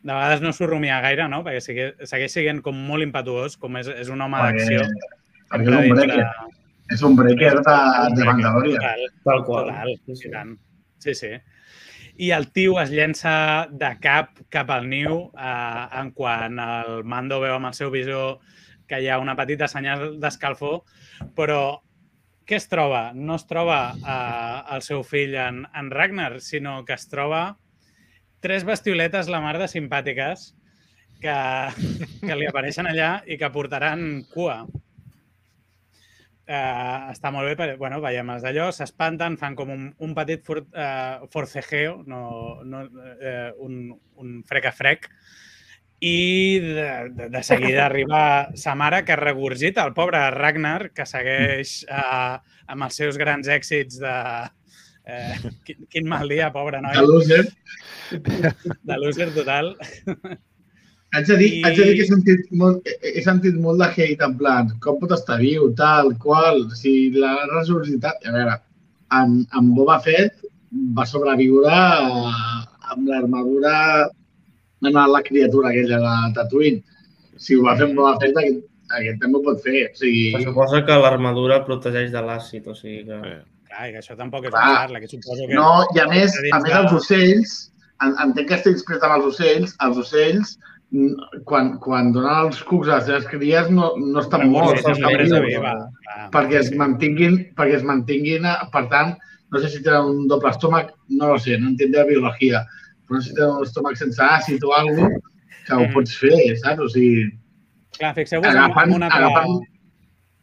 de vegades no s'ho rumia gaire, no? perquè sigue, segueix sent com molt impetuós, com és, és un home d'acció. Perquè és un breaker. És un breaker de, de Mandalorian. Total, Tal qual. Total, sí, sí. sí, sí. I el tio es llença de cap cap al niu eh, en quan el Mando veu amb el seu visor que hi ha una petita senyal d'escalfor, però què es troba? No es troba eh, el seu fill en, en Ragnar, sinó que es troba tres bestioletes la mar de simpàtiques que, que li apareixen allà i que portaran cua. Uh, està molt bé, però, bueno, veiem els d'allò, s'espanten, fan com un, un petit for, uh, forcejeo, no, no, uh, un, un frec a frec, i de, de, de seguida arriba sa mare que regurgita el pobre Ragnar, que segueix uh, amb els seus grans èxits de... Uh, quin, quin mal dia, pobre noi. De loser. De loser total. Haig de dir, I... haig de dir que he sentit, molt, he sentit molt de hate en plan, com pot estar viu, tal, qual, si la resurgitat... A veure, en, en Boba Fett va sobreviure amb l'armadura en la criatura aquella de Tatooine. Si ho va fer amb Boba Fett, aquest, aquest també ho pot fer. O sigui... Se suposa que l'armadura protegeix de l'àcid, o sigui que... Sí. Clar, que això tampoc és ah, parla, que suposo que... No, i a més, a més els ocells, entenc que inspirat en els ocells, els ocells quan, quan donen els cucs a les seves cries no, no estan morts, no estan vius, viva. perquè es mantinguin, perquè es mantinguin, per tant, no sé si tenen un doble estómac, no lo sé, no entenc de biologia, però no sé si tenen un estómac sense àcid o alguna cosa, que ho mm. pots fer, saps? O sigui, Clar, fixeu-vos en una altra... Agafant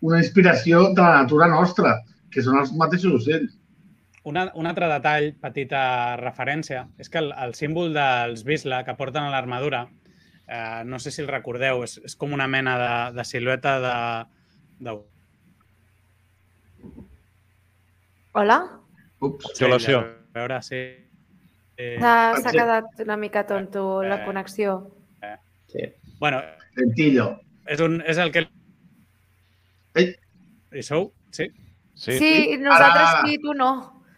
una inspiració de la natura nostra, que són els mateixos ocells. Una, un altre detall, petita referència, és que el, el símbol dels Bisla que porten a l'armadura Eh, no sé si el recordeu, és, és com una mena de, de silueta de, de... Hola? Ups, violació. A veure si... Eh... S'ha quedat una mica tonto eh, la connexió. Eh. Sí. Bueno, Lentillo. És, un, és el que... Ei. Hi sou? Sí? Sí, sí nosaltres ara, sí, tu no.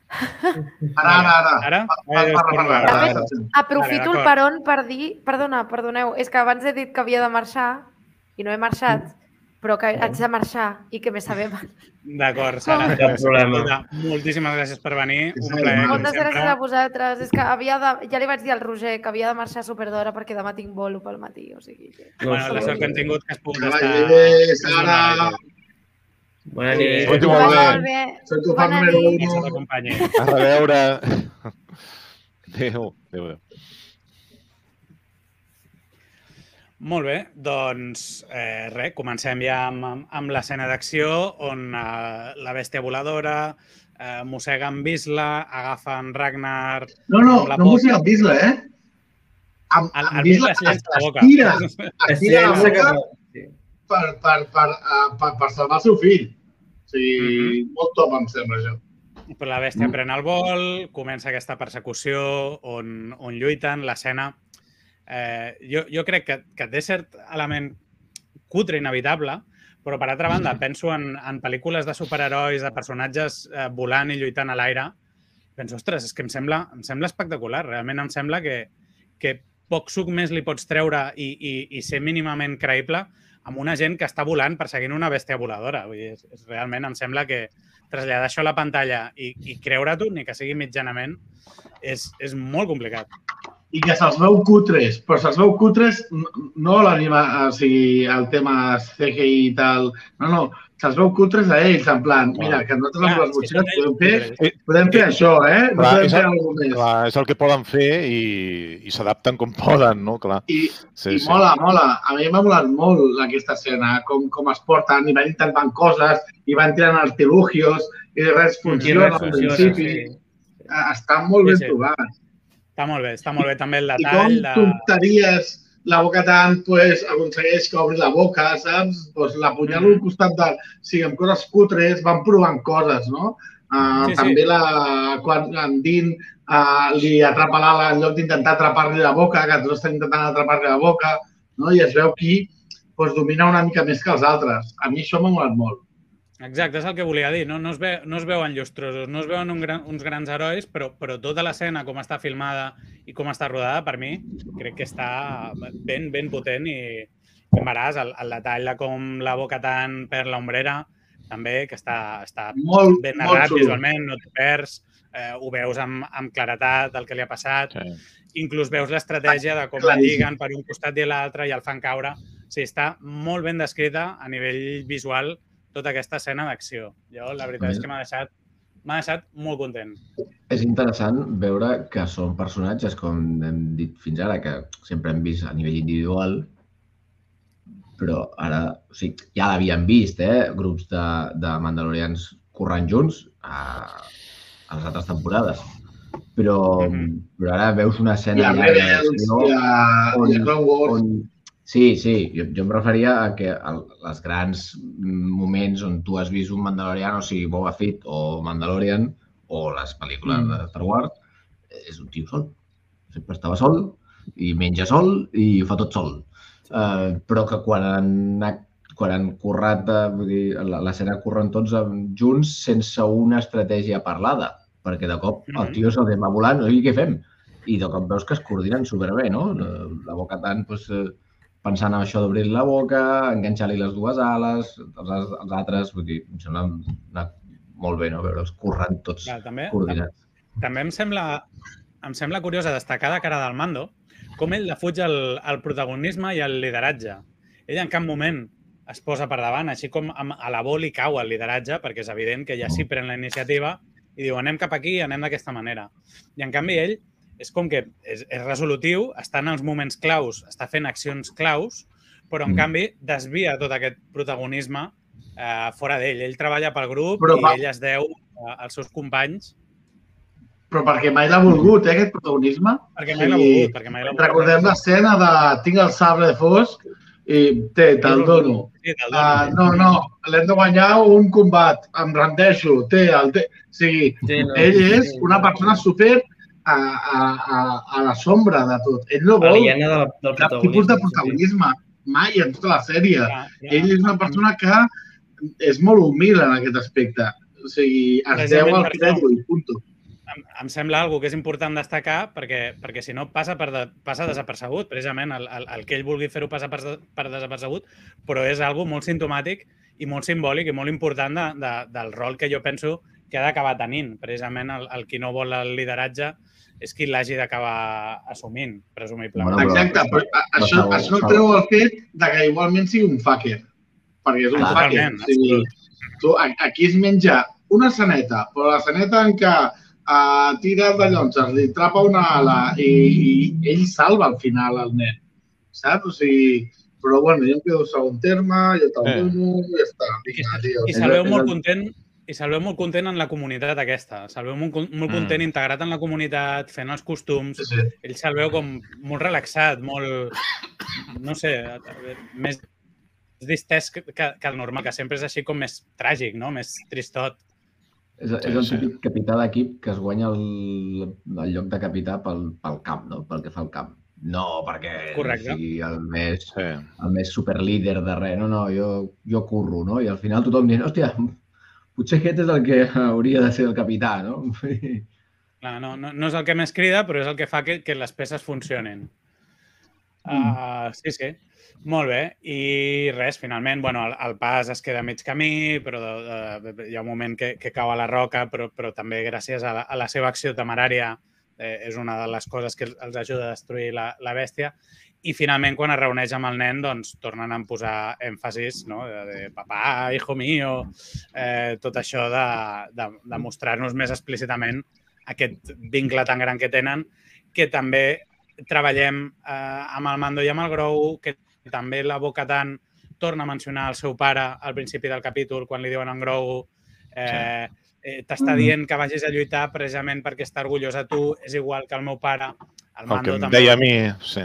Ara, ara, ara. Ara? ara, ara, ara, ara. Aprofito el peron per dir... Perdona, perdoneu, és que abans he dit que havia de marxar i no he marxat, però que haig de marxar i que me sabem. D'acord, Sara. No cap problema. Moltíssimes gràcies per venir. Un plaer. Moltes gràcies a vosaltres. És que havia de... Ja li vaig dir al Roger que havia de marxar superdora perquè demà tinc bolo pel matí. O sigui que... Bueno, la sort que hem tingut que has pogut estar... Sara! Bona nit. Soy tu molt bé. Soy tu fan número uno. A reveure. Adéu. Adéu, adéu. Molt bé, doncs eh, res, comencem ja amb, amb, amb l'escena d'acció on eh, la bèstia voladora eh, mossega en Bisla, agafa en Ragnar... No, no, no mossega en Bisla, eh? Amb, el, el Bisla es llença la boca. Estira, estira la boca per, per, per, uh, per, per salvar el seu fill. O sigui, mm -hmm. molt top em sembla això. Però la bèstia mm. pren el vol, comença aquesta persecució on, on lluiten, l'escena eh, jo, jo crec que, que té cert element cutre inevitable, però per altra banda penso en, en pel·lícules de superherois, de personatges eh, volant i lluitant a l'aire, penso, ostres, és que em sembla, em sembla espectacular. Realment em sembla que, que poc suc més li pots treure i, i, i ser mínimament creïble amb una gent que està volant perseguint una bèstia voladora. Vull dir, és, és, realment em sembla que traslladar això a la pantalla i, i creure-t'ho, ni que sigui mitjanament, és, és molt complicat i que se'ls veu cutres, però se'ls veu cutres no l'anima, o sigui, el tema CGI i tal, no, no, se'ls veu cutres a ells, en plan, mira, que nosaltres amb les motxilles podem fer, podem fer això, eh? No clar, podem fer el, alguna més. clar, és el que poden fer i, i s'adapten com poden, no? Clar. I, Sí, I sí. mola, mola. A mi m'ha molat molt aquesta escena, com, com es porten i van intentant coses i van tirant artilugios i res funciona al funciona, principi. sí. Està molt Sí, ben sí. trobat. Està molt bé, està molt bé també el I com detall de... tonteries la boca tant pues, aconsegueix que obri la boca, saps? Pues, l'apunyalo al costat de... O sigui, amb coses cutres van provant coses, no? Uh, Sí, sí. també la, quan en Dean uh, li atrapa l'ala en lloc d'intentar atrapar-li la boca, que tots estan intentant atrapar-li la boca, no? i es veu qui pues, domina una mica més que els altres. A mi això m'ha molat molt. Exacte, és el que volia dir. No, no, es, ve, no es veuen llustrosos, no es veuen un gran, uns grans herois, però, però tota l'escena, com està filmada i com està rodada, per mi, crec que està ben, ben potent i, i veràs el, el detall de com la boca tant perd l'ombrera, també, que està, està Molt, ben narrat visualment, no t'ho perds, eh, ho veus amb, amb claretat el que li ha passat, Sí. inclús veus l'estratègia de com la lliguen per un costat i l'altre i el fan caure. O sigui, està molt ben descrita a nivell visual tota aquesta escena d'acció. Jo, la veritat és que m'ha deixat, m'ha deixat molt content. És interessant veure que són personatges, com hem dit fins ara, que sempre hem vist a nivell individual, però ara, o sigui, ja l'havien vist, eh? Grups de, de mandalorians corrent junts a, a les altres temporades. Però, Mhm. però ara veus una I escena a ja Rebels, i a, on- i a Clone Wars. on... Sí, sí, jo, jo em referia a que el, els grans moments on tu has vist un Mandalorian, o sigui, Boba Fett o Mandalorian, o les pel·lícules Mm. de Star Wars, és un tio sol. Sempre estava sol, i menja sol, i ho fa tot sol. Uh, però que quan han, quan han currat, de, vull dir, la- l'escena corren tots junts sense una estratègia parlada, perquè de cop el Mhm. tio se'l va volant, oi, què fem? I de cop veus que es coordinen superbé, no? La, la boca tant, doncs, eh, pensant en això d'obrir la boca, enganxar-li les dues ales, els, els altres, vull dir, em sembla anar molt bé, no? Veure'ls corrent tots Clar, també, coordinats. també em sembla, em sembla curiós a destacar de cara del Mando com ell defuig el, el protagonisme i el lideratge. Ell en cap moment es posa per davant, així com amb- a la bo li cau el lideratge, perquè és evident que ja sí pren la iniciativa i diu anem cap aquí, anem d'aquesta manera. I en canvi ell és com que és, és resolutiu, està en els moments claus, està fent accions claus, però en Mm. canvi desvia tot aquest protagonisme eh, fora d'ell. Ell treballa pel grup Però i va- ell es deu eh, als seus companys Però perquè mai l'ha volgut, eh, aquest protagonisme. perquè mai l'ha volgut. Perquè mai l'ha volgut. Recordem l'escena de tinc el sabre de fosc i té, te'l dono. Sí, te'l Uh, dono. no, no, l'hem de guanyar un combat, em rendeixo, té, el té. O sigui, Sí, no, ell és sí. una persona super a, a, a, a la sombra de tot. Ell no vol de la, del cap tipus de protagonisme, mai en tota la sèrie. Clar, clar. Ell és una persona que és molt humil en aquest aspecte. O sigui, es deu al credo i punto. em, em sembla algo que és important destacar perquè, perquè si no passa, per de, passa desapercebut, precisament el, el, el que ell vulgui fer-ho passa per, per desapercebut, però és algo molt sintomàtic i molt simbòlic i molt important de, de, del rol que jo penso que ha d'acabar tenint. Precisament el, el qui no vol el lideratge és qui l'hagi d'acabar assumint, presumiblement. Bueno, però- Exacte, però a- això, però- això no treu el fet de que igualment sigui un fucker. Perquè és un Ah, fucker. O sigui, tu, aquí es menja una saneta, però la saneta en què uh, tira de llonzes, li trapa una ala i, i ell salva al final el nen. Saps? O sigui, però bueno, jo em quedo segon terme, jo te'l Eh. dono i ja està. Vinga, tio. I És se'l veu el- molt és el- content i se'l veu molt content en la comunitat aquesta. Se'l veu molt, molt Mm. content integrat en la comunitat, fent els costums. Sí, sí. ell se'l veu com molt relaxat, molt, no sé, més distès que, que, que el normal, que sempre és així com més tràgic, no? Més tristot. És, és el típic capità d'equip que es guanya el, el lloc de capità pel, pel camp, no? pel que fa al camp. No, perquè Correcte. sigui el més, Sí. el més superlíder de res. No, no, jo, jo curro, no? I al final tothom diu, hòstia, potser aquest és el que hauria de ser el capità, no? Clar, no, no, no és el que més crida, però és el que fa que, que les peces funcionin. Uh, sí, sí. Molt bé. I res, finalment, bueno, el, el pas es queda a mig camí, però uh, hi ha un moment que, que cau a la roca, però, però també gràcies a la, a la seva acció temerària eh, és una de les coses que els ajuda a destruir la, la bèstia. I finalment, quan es reuneix amb el nen, doncs tornen a posar èmfasis, no? De, de papà, hijo mío, eh, tot això de, de, de mostrar-nos més explícitament aquest vincle tan gran que tenen, que també treballem eh, amb el Mando i amb el Grou, que també la Bo-Katan torna a mencionar el seu pare al principi del capítol, quan li diuen a en Grogu eh, eh, t'està Mhm. dient que vagis a lluitar precisament perquè està orgullós de tu, és igual que el meu pare. El El que Mando em també. deia a mi, sí.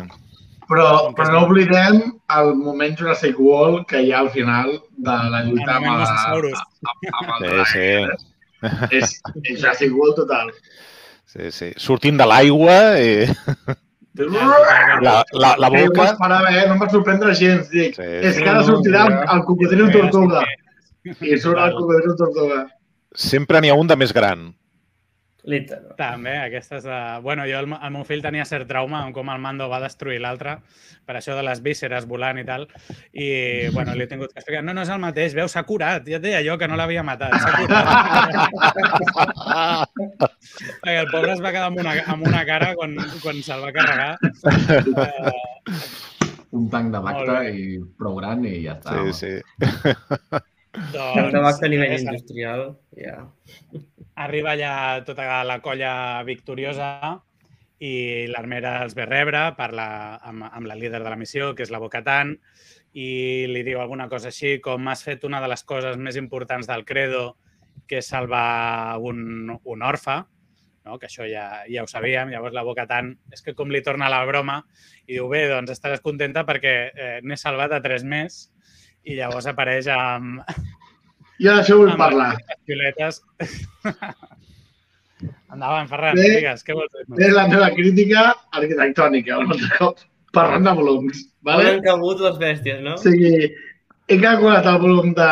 Però, però no oblidem el moment Jurassic World que hi ha al final de la lluita amb, la, Mosasaurus. amb, amb el Sí, drac. sí. És, és Jurassic World total. sí, sí. Sortint de l'aigua i la, la, la m'ho boca... esperava, eh? No em va sorprendre gens. Dic, Sí, és sí. que ara sortirà el, cocodril tortuga. Sí, I surt el cocodril tortuga. Sempre n'hi ha un de més gran. Literal. També, aquestes de... Bueno, jo, el, el meu fill tenia cert trauma amb com el Mando va destruir l'altre, per això de les vísceres volant i tal, i, bueno, li he tingut que explicar. No, no és el mateix, veu, s'ha curat. Ja et deia jo que no l'havia matat, s'ha curat. Perquè el pobre es va quedar amb una, amb una cara quan, quan se'l va carregar. Eh, Un tanc de bacta i prou gran i ja està. Sí, home. sí. Tant de bacta a nivell res, industrial, ja. arriba allà tota la colla victoriosa i l'armera els ve rebre, parla amb, amb la líder de la missió, que és la Bocatan, i li diu alguna cosa així com has fet una de les coses més importants del credo, que és salvar un, un orfe, no? que això ja, ja ho sabíem. Llavors la Bocatan és que com li torna la broma i diu, bé, doncs estaràs contenta perquè eh, n'he salvat a tres més i llavors apareix amb, Jo d'això vull parlar. les violetes. Endavant, Ferran, Bé. digues, què vols dir? És la meva crítica arquitectònica, un altre cop, parlant de volums. On Vale? han cabut les bèsties, no? O sigui, he calculat el volum de...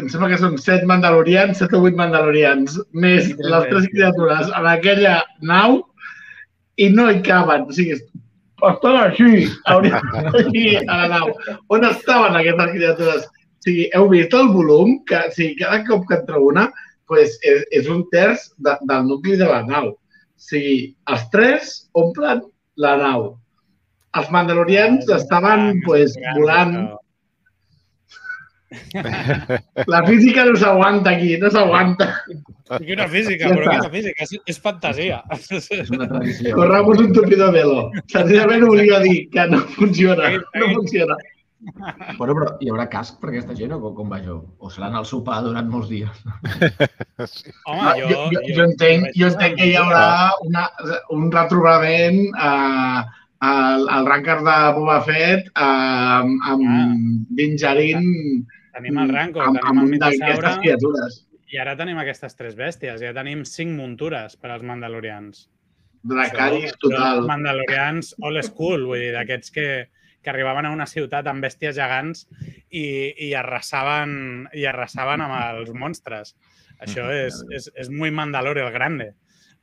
Em sembla que són 7 mandalorians, 7 o 8 mandalorians, més I tres les tres criatures en aquella nau i no hi caben. O sigui, estan així, d'anar a la nau. On estaven aquestes criatures? O sigui, heu vist el volum? Que, o sigui, cada cop que entra una, pues, és, és un terç de, del nucli de la nau. O sigui, els tres omplen la nau. Els mandalorians estaven pues, volant La física no s'aguanta aquí, no s'aguanta. Quina física, Ja però està. quina física, és, és fantasia. És una tradició. Corramos un tupido velo. Senzillament volia dir que no funciona. No funciona. Bueno, però hi haurà casc per aquesta gent o com, com va això? O seran al sopar durant molts dies? Home, Ah, jo, jo, jo, jo, entenc, jo entenc que hi haurà una, un retrobament eh, al, al Rancor de Boba Fett eh, amb, amb Ah. Din Djarin Tenim el Rancor, amb, tenim amb el d'aquestes criatures. i ara tenim aquestes tres bèsties. Ja tenim cinc muntures per als mandalorians. Dracaris Això, total. Mandalorians old school, vull dir, d'aquests que, que arribaven a una ciutat amb bèsties gegants i, i, arrasaven, i arrasaven amb els monstres. Això és, és, és muy Mandalorian grande.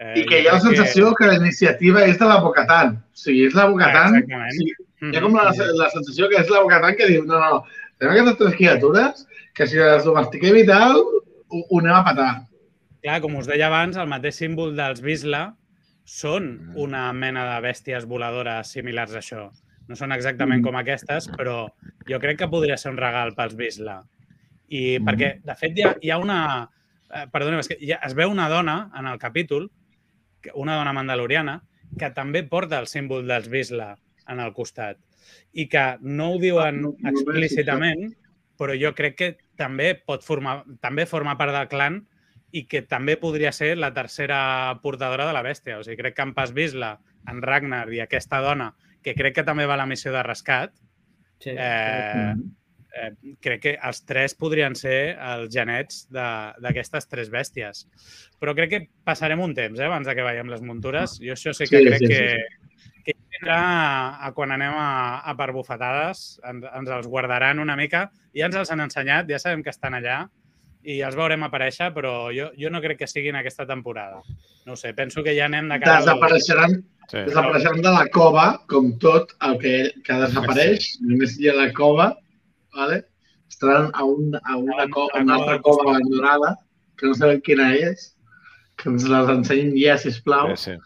Eh, I que hi ha la sensació que la iniciativa és de la Bocatan. O sigui, és la Bocatan. Exactament. Sí, Mhm. hi ha com la, la sensació que és la Bocatan que diu no, no, tenim aquestes tres criatures que si les domestiquem i tal, ho, ho anem a patar. Clar, com us deia abans, el mateix símbol dels Bisla són una mena de bèsties voladores similars a això. No són exactament Mm. com aquestes, però jo crec que podria ser un regal pels Bisla. I Mm. perquè, de fet, hi ha, hi ha una... Eh, perdoneu, és que ha, es veu una dona en el capítol, que- una dona mandaloriana, que també porta el símbol dels Bisla en el costat. I que no ho diuen Ah, explícitament, però jo crec que també pot formar, també forma part del clan i que també podria ser la tercera portadora de la bèstia. O sigui, crec que en Pas Bisla, en Ragnar i aquesta dona, que crec que també va a la missió de rescat, Sí. eh, eh, crec que els tres podrien ser els genets de- d'aquestes tres bèsties. Però crec que passarem un temps, eh, abans de que veiem les muntures. Jo això sí que Sí, crec sí, sí, que, que tindrà a, a quan anem a, a per bufetades, ens, ens els guardaran una mica. Ja ens els han ensenyat, ja sabem que estan allà i els veurem aparèixer, però jo, jo no crec que siguin aquesta temporada. No ho sé, penso que ja anem de cara... al- Desapareixeran, Sí. desapareixeran de la cova, com tot el que, que desapareix. Només hi ha la cova, vale? estaran a, un, a una, co a una altra cova abandonada, que no sabem quina és, que ens les ensenyin ja, sisplau. Sí, sí.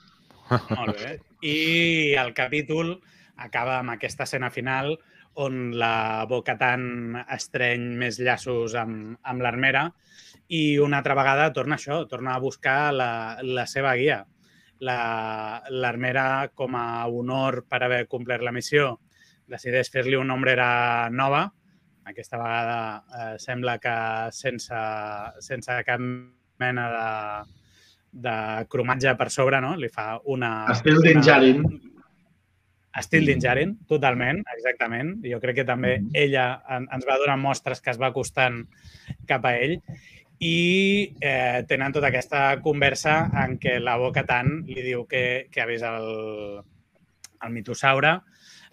Molt bé. I el capítol acaba amb aquesta escena final on la Bo-Katan estreny més llaços amb, amb l'armera i una altra vegada torna això, torna a buscar la, la seva guia. La- L'armera, com a honor per haver complert la missió, decideix fer-li una ombrera nova. Aquesta vegada eh, sembla que sense, sense cap mena de, de cromatge per sobre, no? Li fa una... Estil d'Injarin. Estil d'Injarin, totalment, exactament. Jo crec que també ella en- ens va donar mostres que es va acostant cap a ell i eh, tenen tota aquesta conversa en què la Boca Tan li diu que, que ha vist el, el mitosaure.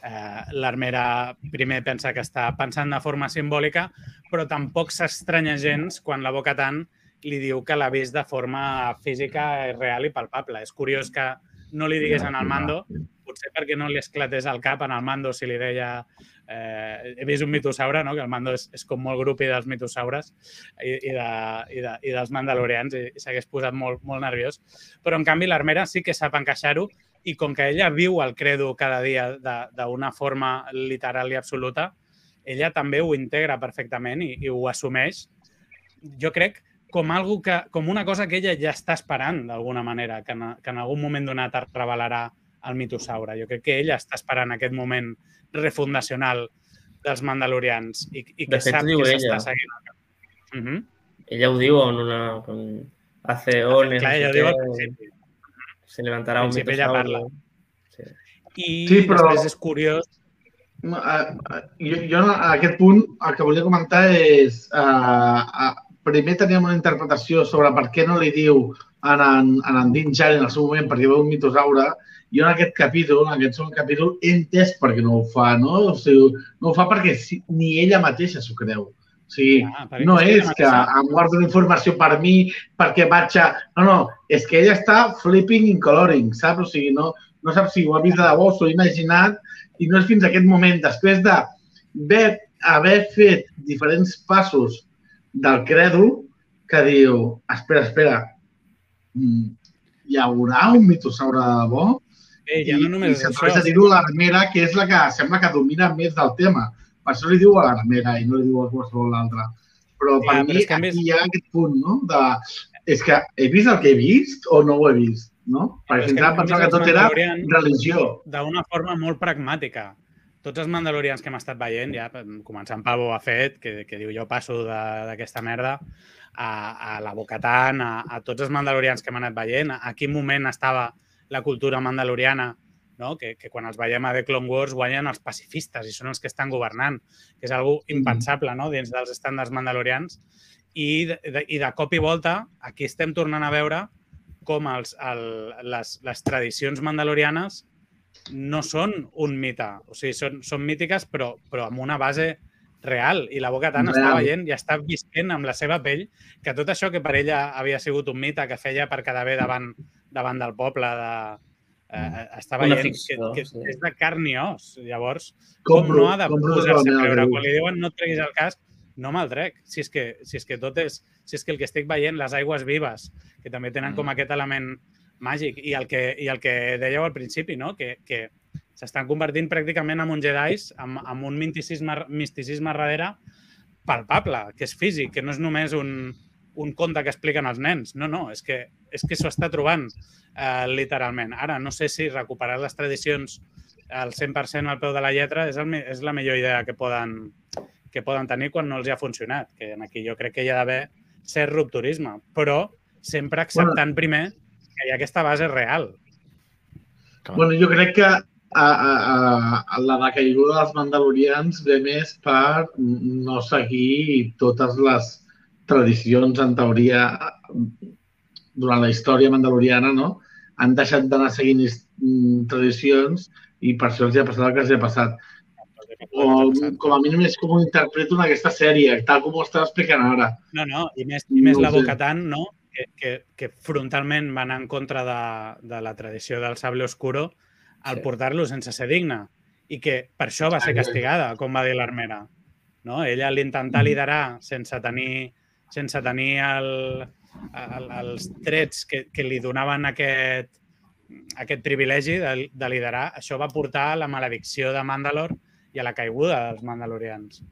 Eh, L'armera primer pensa que està pensant de forma simbòlica, però tampoc s'estranya gens quan la Boca Tan li diu que l'ha vist de forma física, real i palpable. És curiós que no li digués en el mando, potser perquè no li esclatés al cap en el mando si li deia eh, he vist un mitosaure, no? que el mando és, és com molt grupi dels mitosaures i, i, de, i, de, i dels mandalorians i, i s'hagués posat molt, molt nerviós. Però, en canvi, l'armera sí que sap encaixar-ho i com que ella viu el credo cada dia d'una forma literal i absoluta, ella també ho integra perfectament i, i ho assumeix, jo crec, com, algo que, com una cosa que ella ja està esperant d'alguna manera, que en, que en algun moment donat es revelarà el mitosaure. Jo crec que ella està esperant aquest moment refundacional dels mandalorians i, i que fet, sap que s'està seguint. Uh -huh. Ella ho diu en una... Com, hace ones, Clar, ella ho diu al principi. Se levantarà un mitosaure. parla. Sí. I Sí, però- després és curiós No, eh, eh, Jo, jo a aquest punt el que volia comentar és uh, uh, primer teníem una interpretació sobre per què no li diu en en, en, en Din Djarin en el seu moment perquè veu un mitosaure i en aquest capítol, en aquest segon capítol, he entès per què no ho fa, no? O sigui, no ho fa perquè ni ella mateixa s'ho creu. Clar, perquè no és que em guardo la informació per mi perquè vaig a... No, no, és que ella està flipping in coloring, saps? O sigui, no, no sap si ho ha vist de debò, s'ho ha imaginat i no és fins a aquest moment, després de haver, haver fet diferents passos del credo, que diu, espera, espera, mm, hi haurà un mitosaure de debò? eh, ja no només i és s'atreveix a dir-ho l'armera, que és la que sembla que domina més del tema. Per això li diu a l'armera i no li diu a qualsevol altre. Però per Ja, però mi que a més- hi ha aquest punt, no? De, és que he vist el que he vist o no ho he vist, no? Però Perquè és fins que tot era religió. d'una forma molt pragmàtica. Tots els mandalorians que hem estat veient, ja començant pel Boba Fett, que, que diu jo passo d'aquesta merda, a, a la Bocatan, a, a tots els mandalorians que hem anat veient, a, a quin moment estava la cultura mandaloriana, no? que, que quan els veiem a The Clone Wars guanyen els pacifistes i són els que estan governant, que és algo impensable no? dins dels estàndards mandalorians. I de, de, I de cop i volta, aquí estem tornant a veure com els, el, les, les tradicions mandalorianes no són un mite. O sigui, són, són mítiques, però, però amb una base real. I la Boca Tan està veient i està visquent amb la seva pell que tot això que per ella havia sigut un mite que feia per quedar bé davant, davant del poble, de, eh, està Una veient ficció, que, que sí. és de carn i os. Llavors, com Compro, no ha de posar-se a creure? que Quan li diuen no treguis el casc, no me'l trec. Si és, que, si és que tot és... Si és que el que estic veient, les aigües vives, que també tenen com Mm. aquest element màgic, i el que, i el que dèieu al principi, no? que, que s'estan convertint pràcticament en un Jedis amb, amb un misticisme, misticisme darrere palpable, que és físic, que no és només un, un conte que expliquen els nens. No, no, és que, és que s'ho està trobant eh, literalment. Ara, no sé si recuperar les tradicions al 100% al peu de la lletra és, el, és la millor idea que poden, que poden tenir quan no els hi ha funcionat. Que en aquí jo crec que hi ha d'haver cert rupturisme, però sempre acceptant bueno. primer que hi ha aquesta base real. Bueno, jo crec que a, a, a, la decaiguda dels mandalorians ve més per no seguir totes les tradicions, en teoria, durant la història mandaloriana, no? Han deixat d'anar seguint mm, tradicions i per això els ha passat el que els ha passat. O com a mínim és com ho interpreto en aquesta sèrie, tal com ho estàs explicant ara. No, no, i més, i més No la ho sé. Bocatant, no? Que, que, que frontalment van en contra de, de la tradició del sable oscuro al Sí. portar-lo sense ser digne i que per això va ser castigada, com va dir l'Armera. No? Ella l'intentar Mhm. liderar sense tenir, sense tenir el, el, els trets que, que li donaven aquest, aquest privilegi de, de liderar, això va portar a la maledicció de Mandalor i a la caiguda dels mandalorians.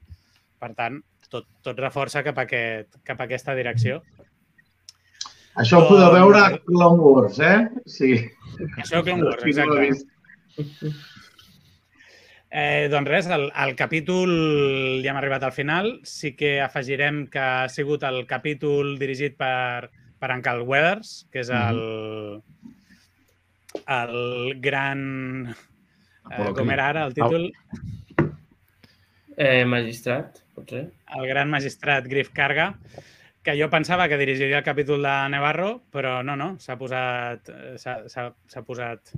Per tant, tot, tot reforça cap a, aquest, cap a aquesta direcció. Això ho podeu veure a Clone Wars, eh? Sí. Això Clone Wars, exacte. Eh, doncs res, el, el capítol ja hem arribat al final. Sí que afegirem que ha sigut el capítol dirigit per, per en Cal Weathers, que és el, el gran... Eh, com era ara el títol? Eh, magistrat, potser. El gran magistrat Griff Carga, que jo pensava que dirigiria el capítol de Nevarro, però no, no, s'ha posat, eh, s'ha posat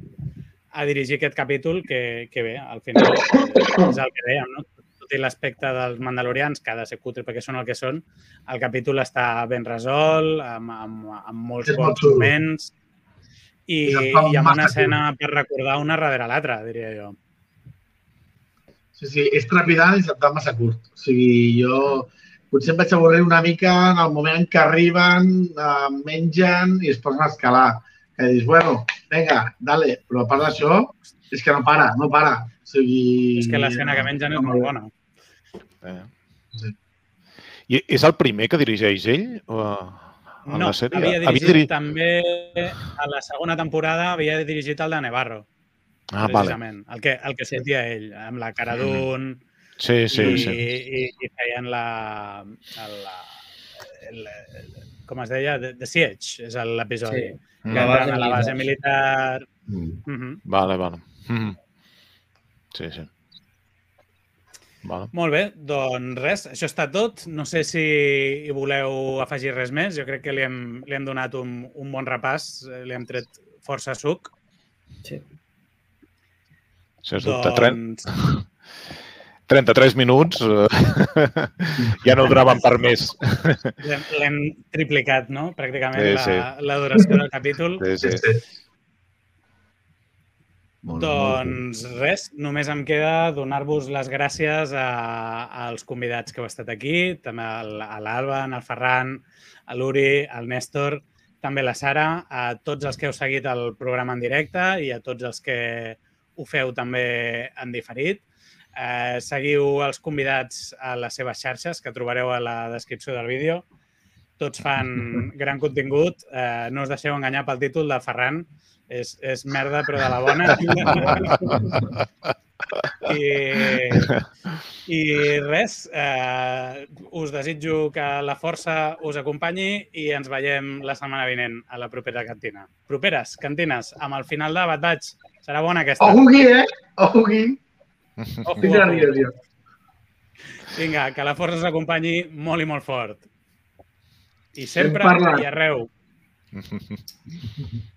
a dirigir aquest capítol que, que bé, al final és el que dèiem, no? Tot i l'aspecte dels mandalorians, que ha de ser cutre perquè són el que són, el capítol està ben resolt, amb, amb, amb molts És molt bons xulo. moments i, I amb una escena per recordar una darrere l'altra, diria jo. Sí, sí, és trepidant i se't massa curt. O sigui, jo potser em vaig avorrir una mica en el moment en què arriben, eh, mengen i es posen a escalar. Que dius, bueno, vinga, dale. Però a part d'això, és que no para, no para. O sigui... És que l'escena que mengen és molt bona. Eh. Sí. I és el primer que dirigeix ell? O... En No, la sèrie? havia dirigit diri- també a la segona temporada, havia dirigit el de Nevarro, Ah, vale. El que, el que sortia ell, amb la cara d'un Sí, sí, i, sí. i, i feien la... El, la el, com es deia? The, The Siege, és l'episodi. Sí. Mm. La base a la base militar. Mm. Uh -huh. Vale, vale. Mm. Sí, sí. Vale. Molt bé, doncs res, això està tot. No sé si hi voleu afegir res més. Jo crec que li hem, li hem donat un, un bon repàs, eh, li hem tret força suc. Sí. Sens dubte. Tren... Doncs, 33 minuts eh, ja no duraven per més. l'hem- triplicat, no? Pràcticament Sí, la, sí. la duració del capítol. Sí, Sí. Molt, bé, molt Doncs res, només em queda donar-vos les gràcies a, als convidats que heu estat aquí, també al- a l'Alba, al Ferran, a l'Uri, al Néstor, també la Sara, a tots els que heu seguit el programa en directe i a tots els que ho feu també en diferit. Eh, seguiu els convidats a les seves xarxes, que trobareu a la descripció del vídeo. Tots fan gran contingut. Eh, no us deixeu enganyar pel títol del Ferran. És, és merda, però de la bona. I, I res, eh, us desitjo que la força us acompanyi i ens veiem la setmana vinent a la propera cantina. Properes cantines, amb el final de Bad Batch. Serà bona aquesta. Aquí, eh? Aquí. Ojo, Fins ojo. Vinga, que la força us acompanyi molt i molt fort. I sempre i arreu.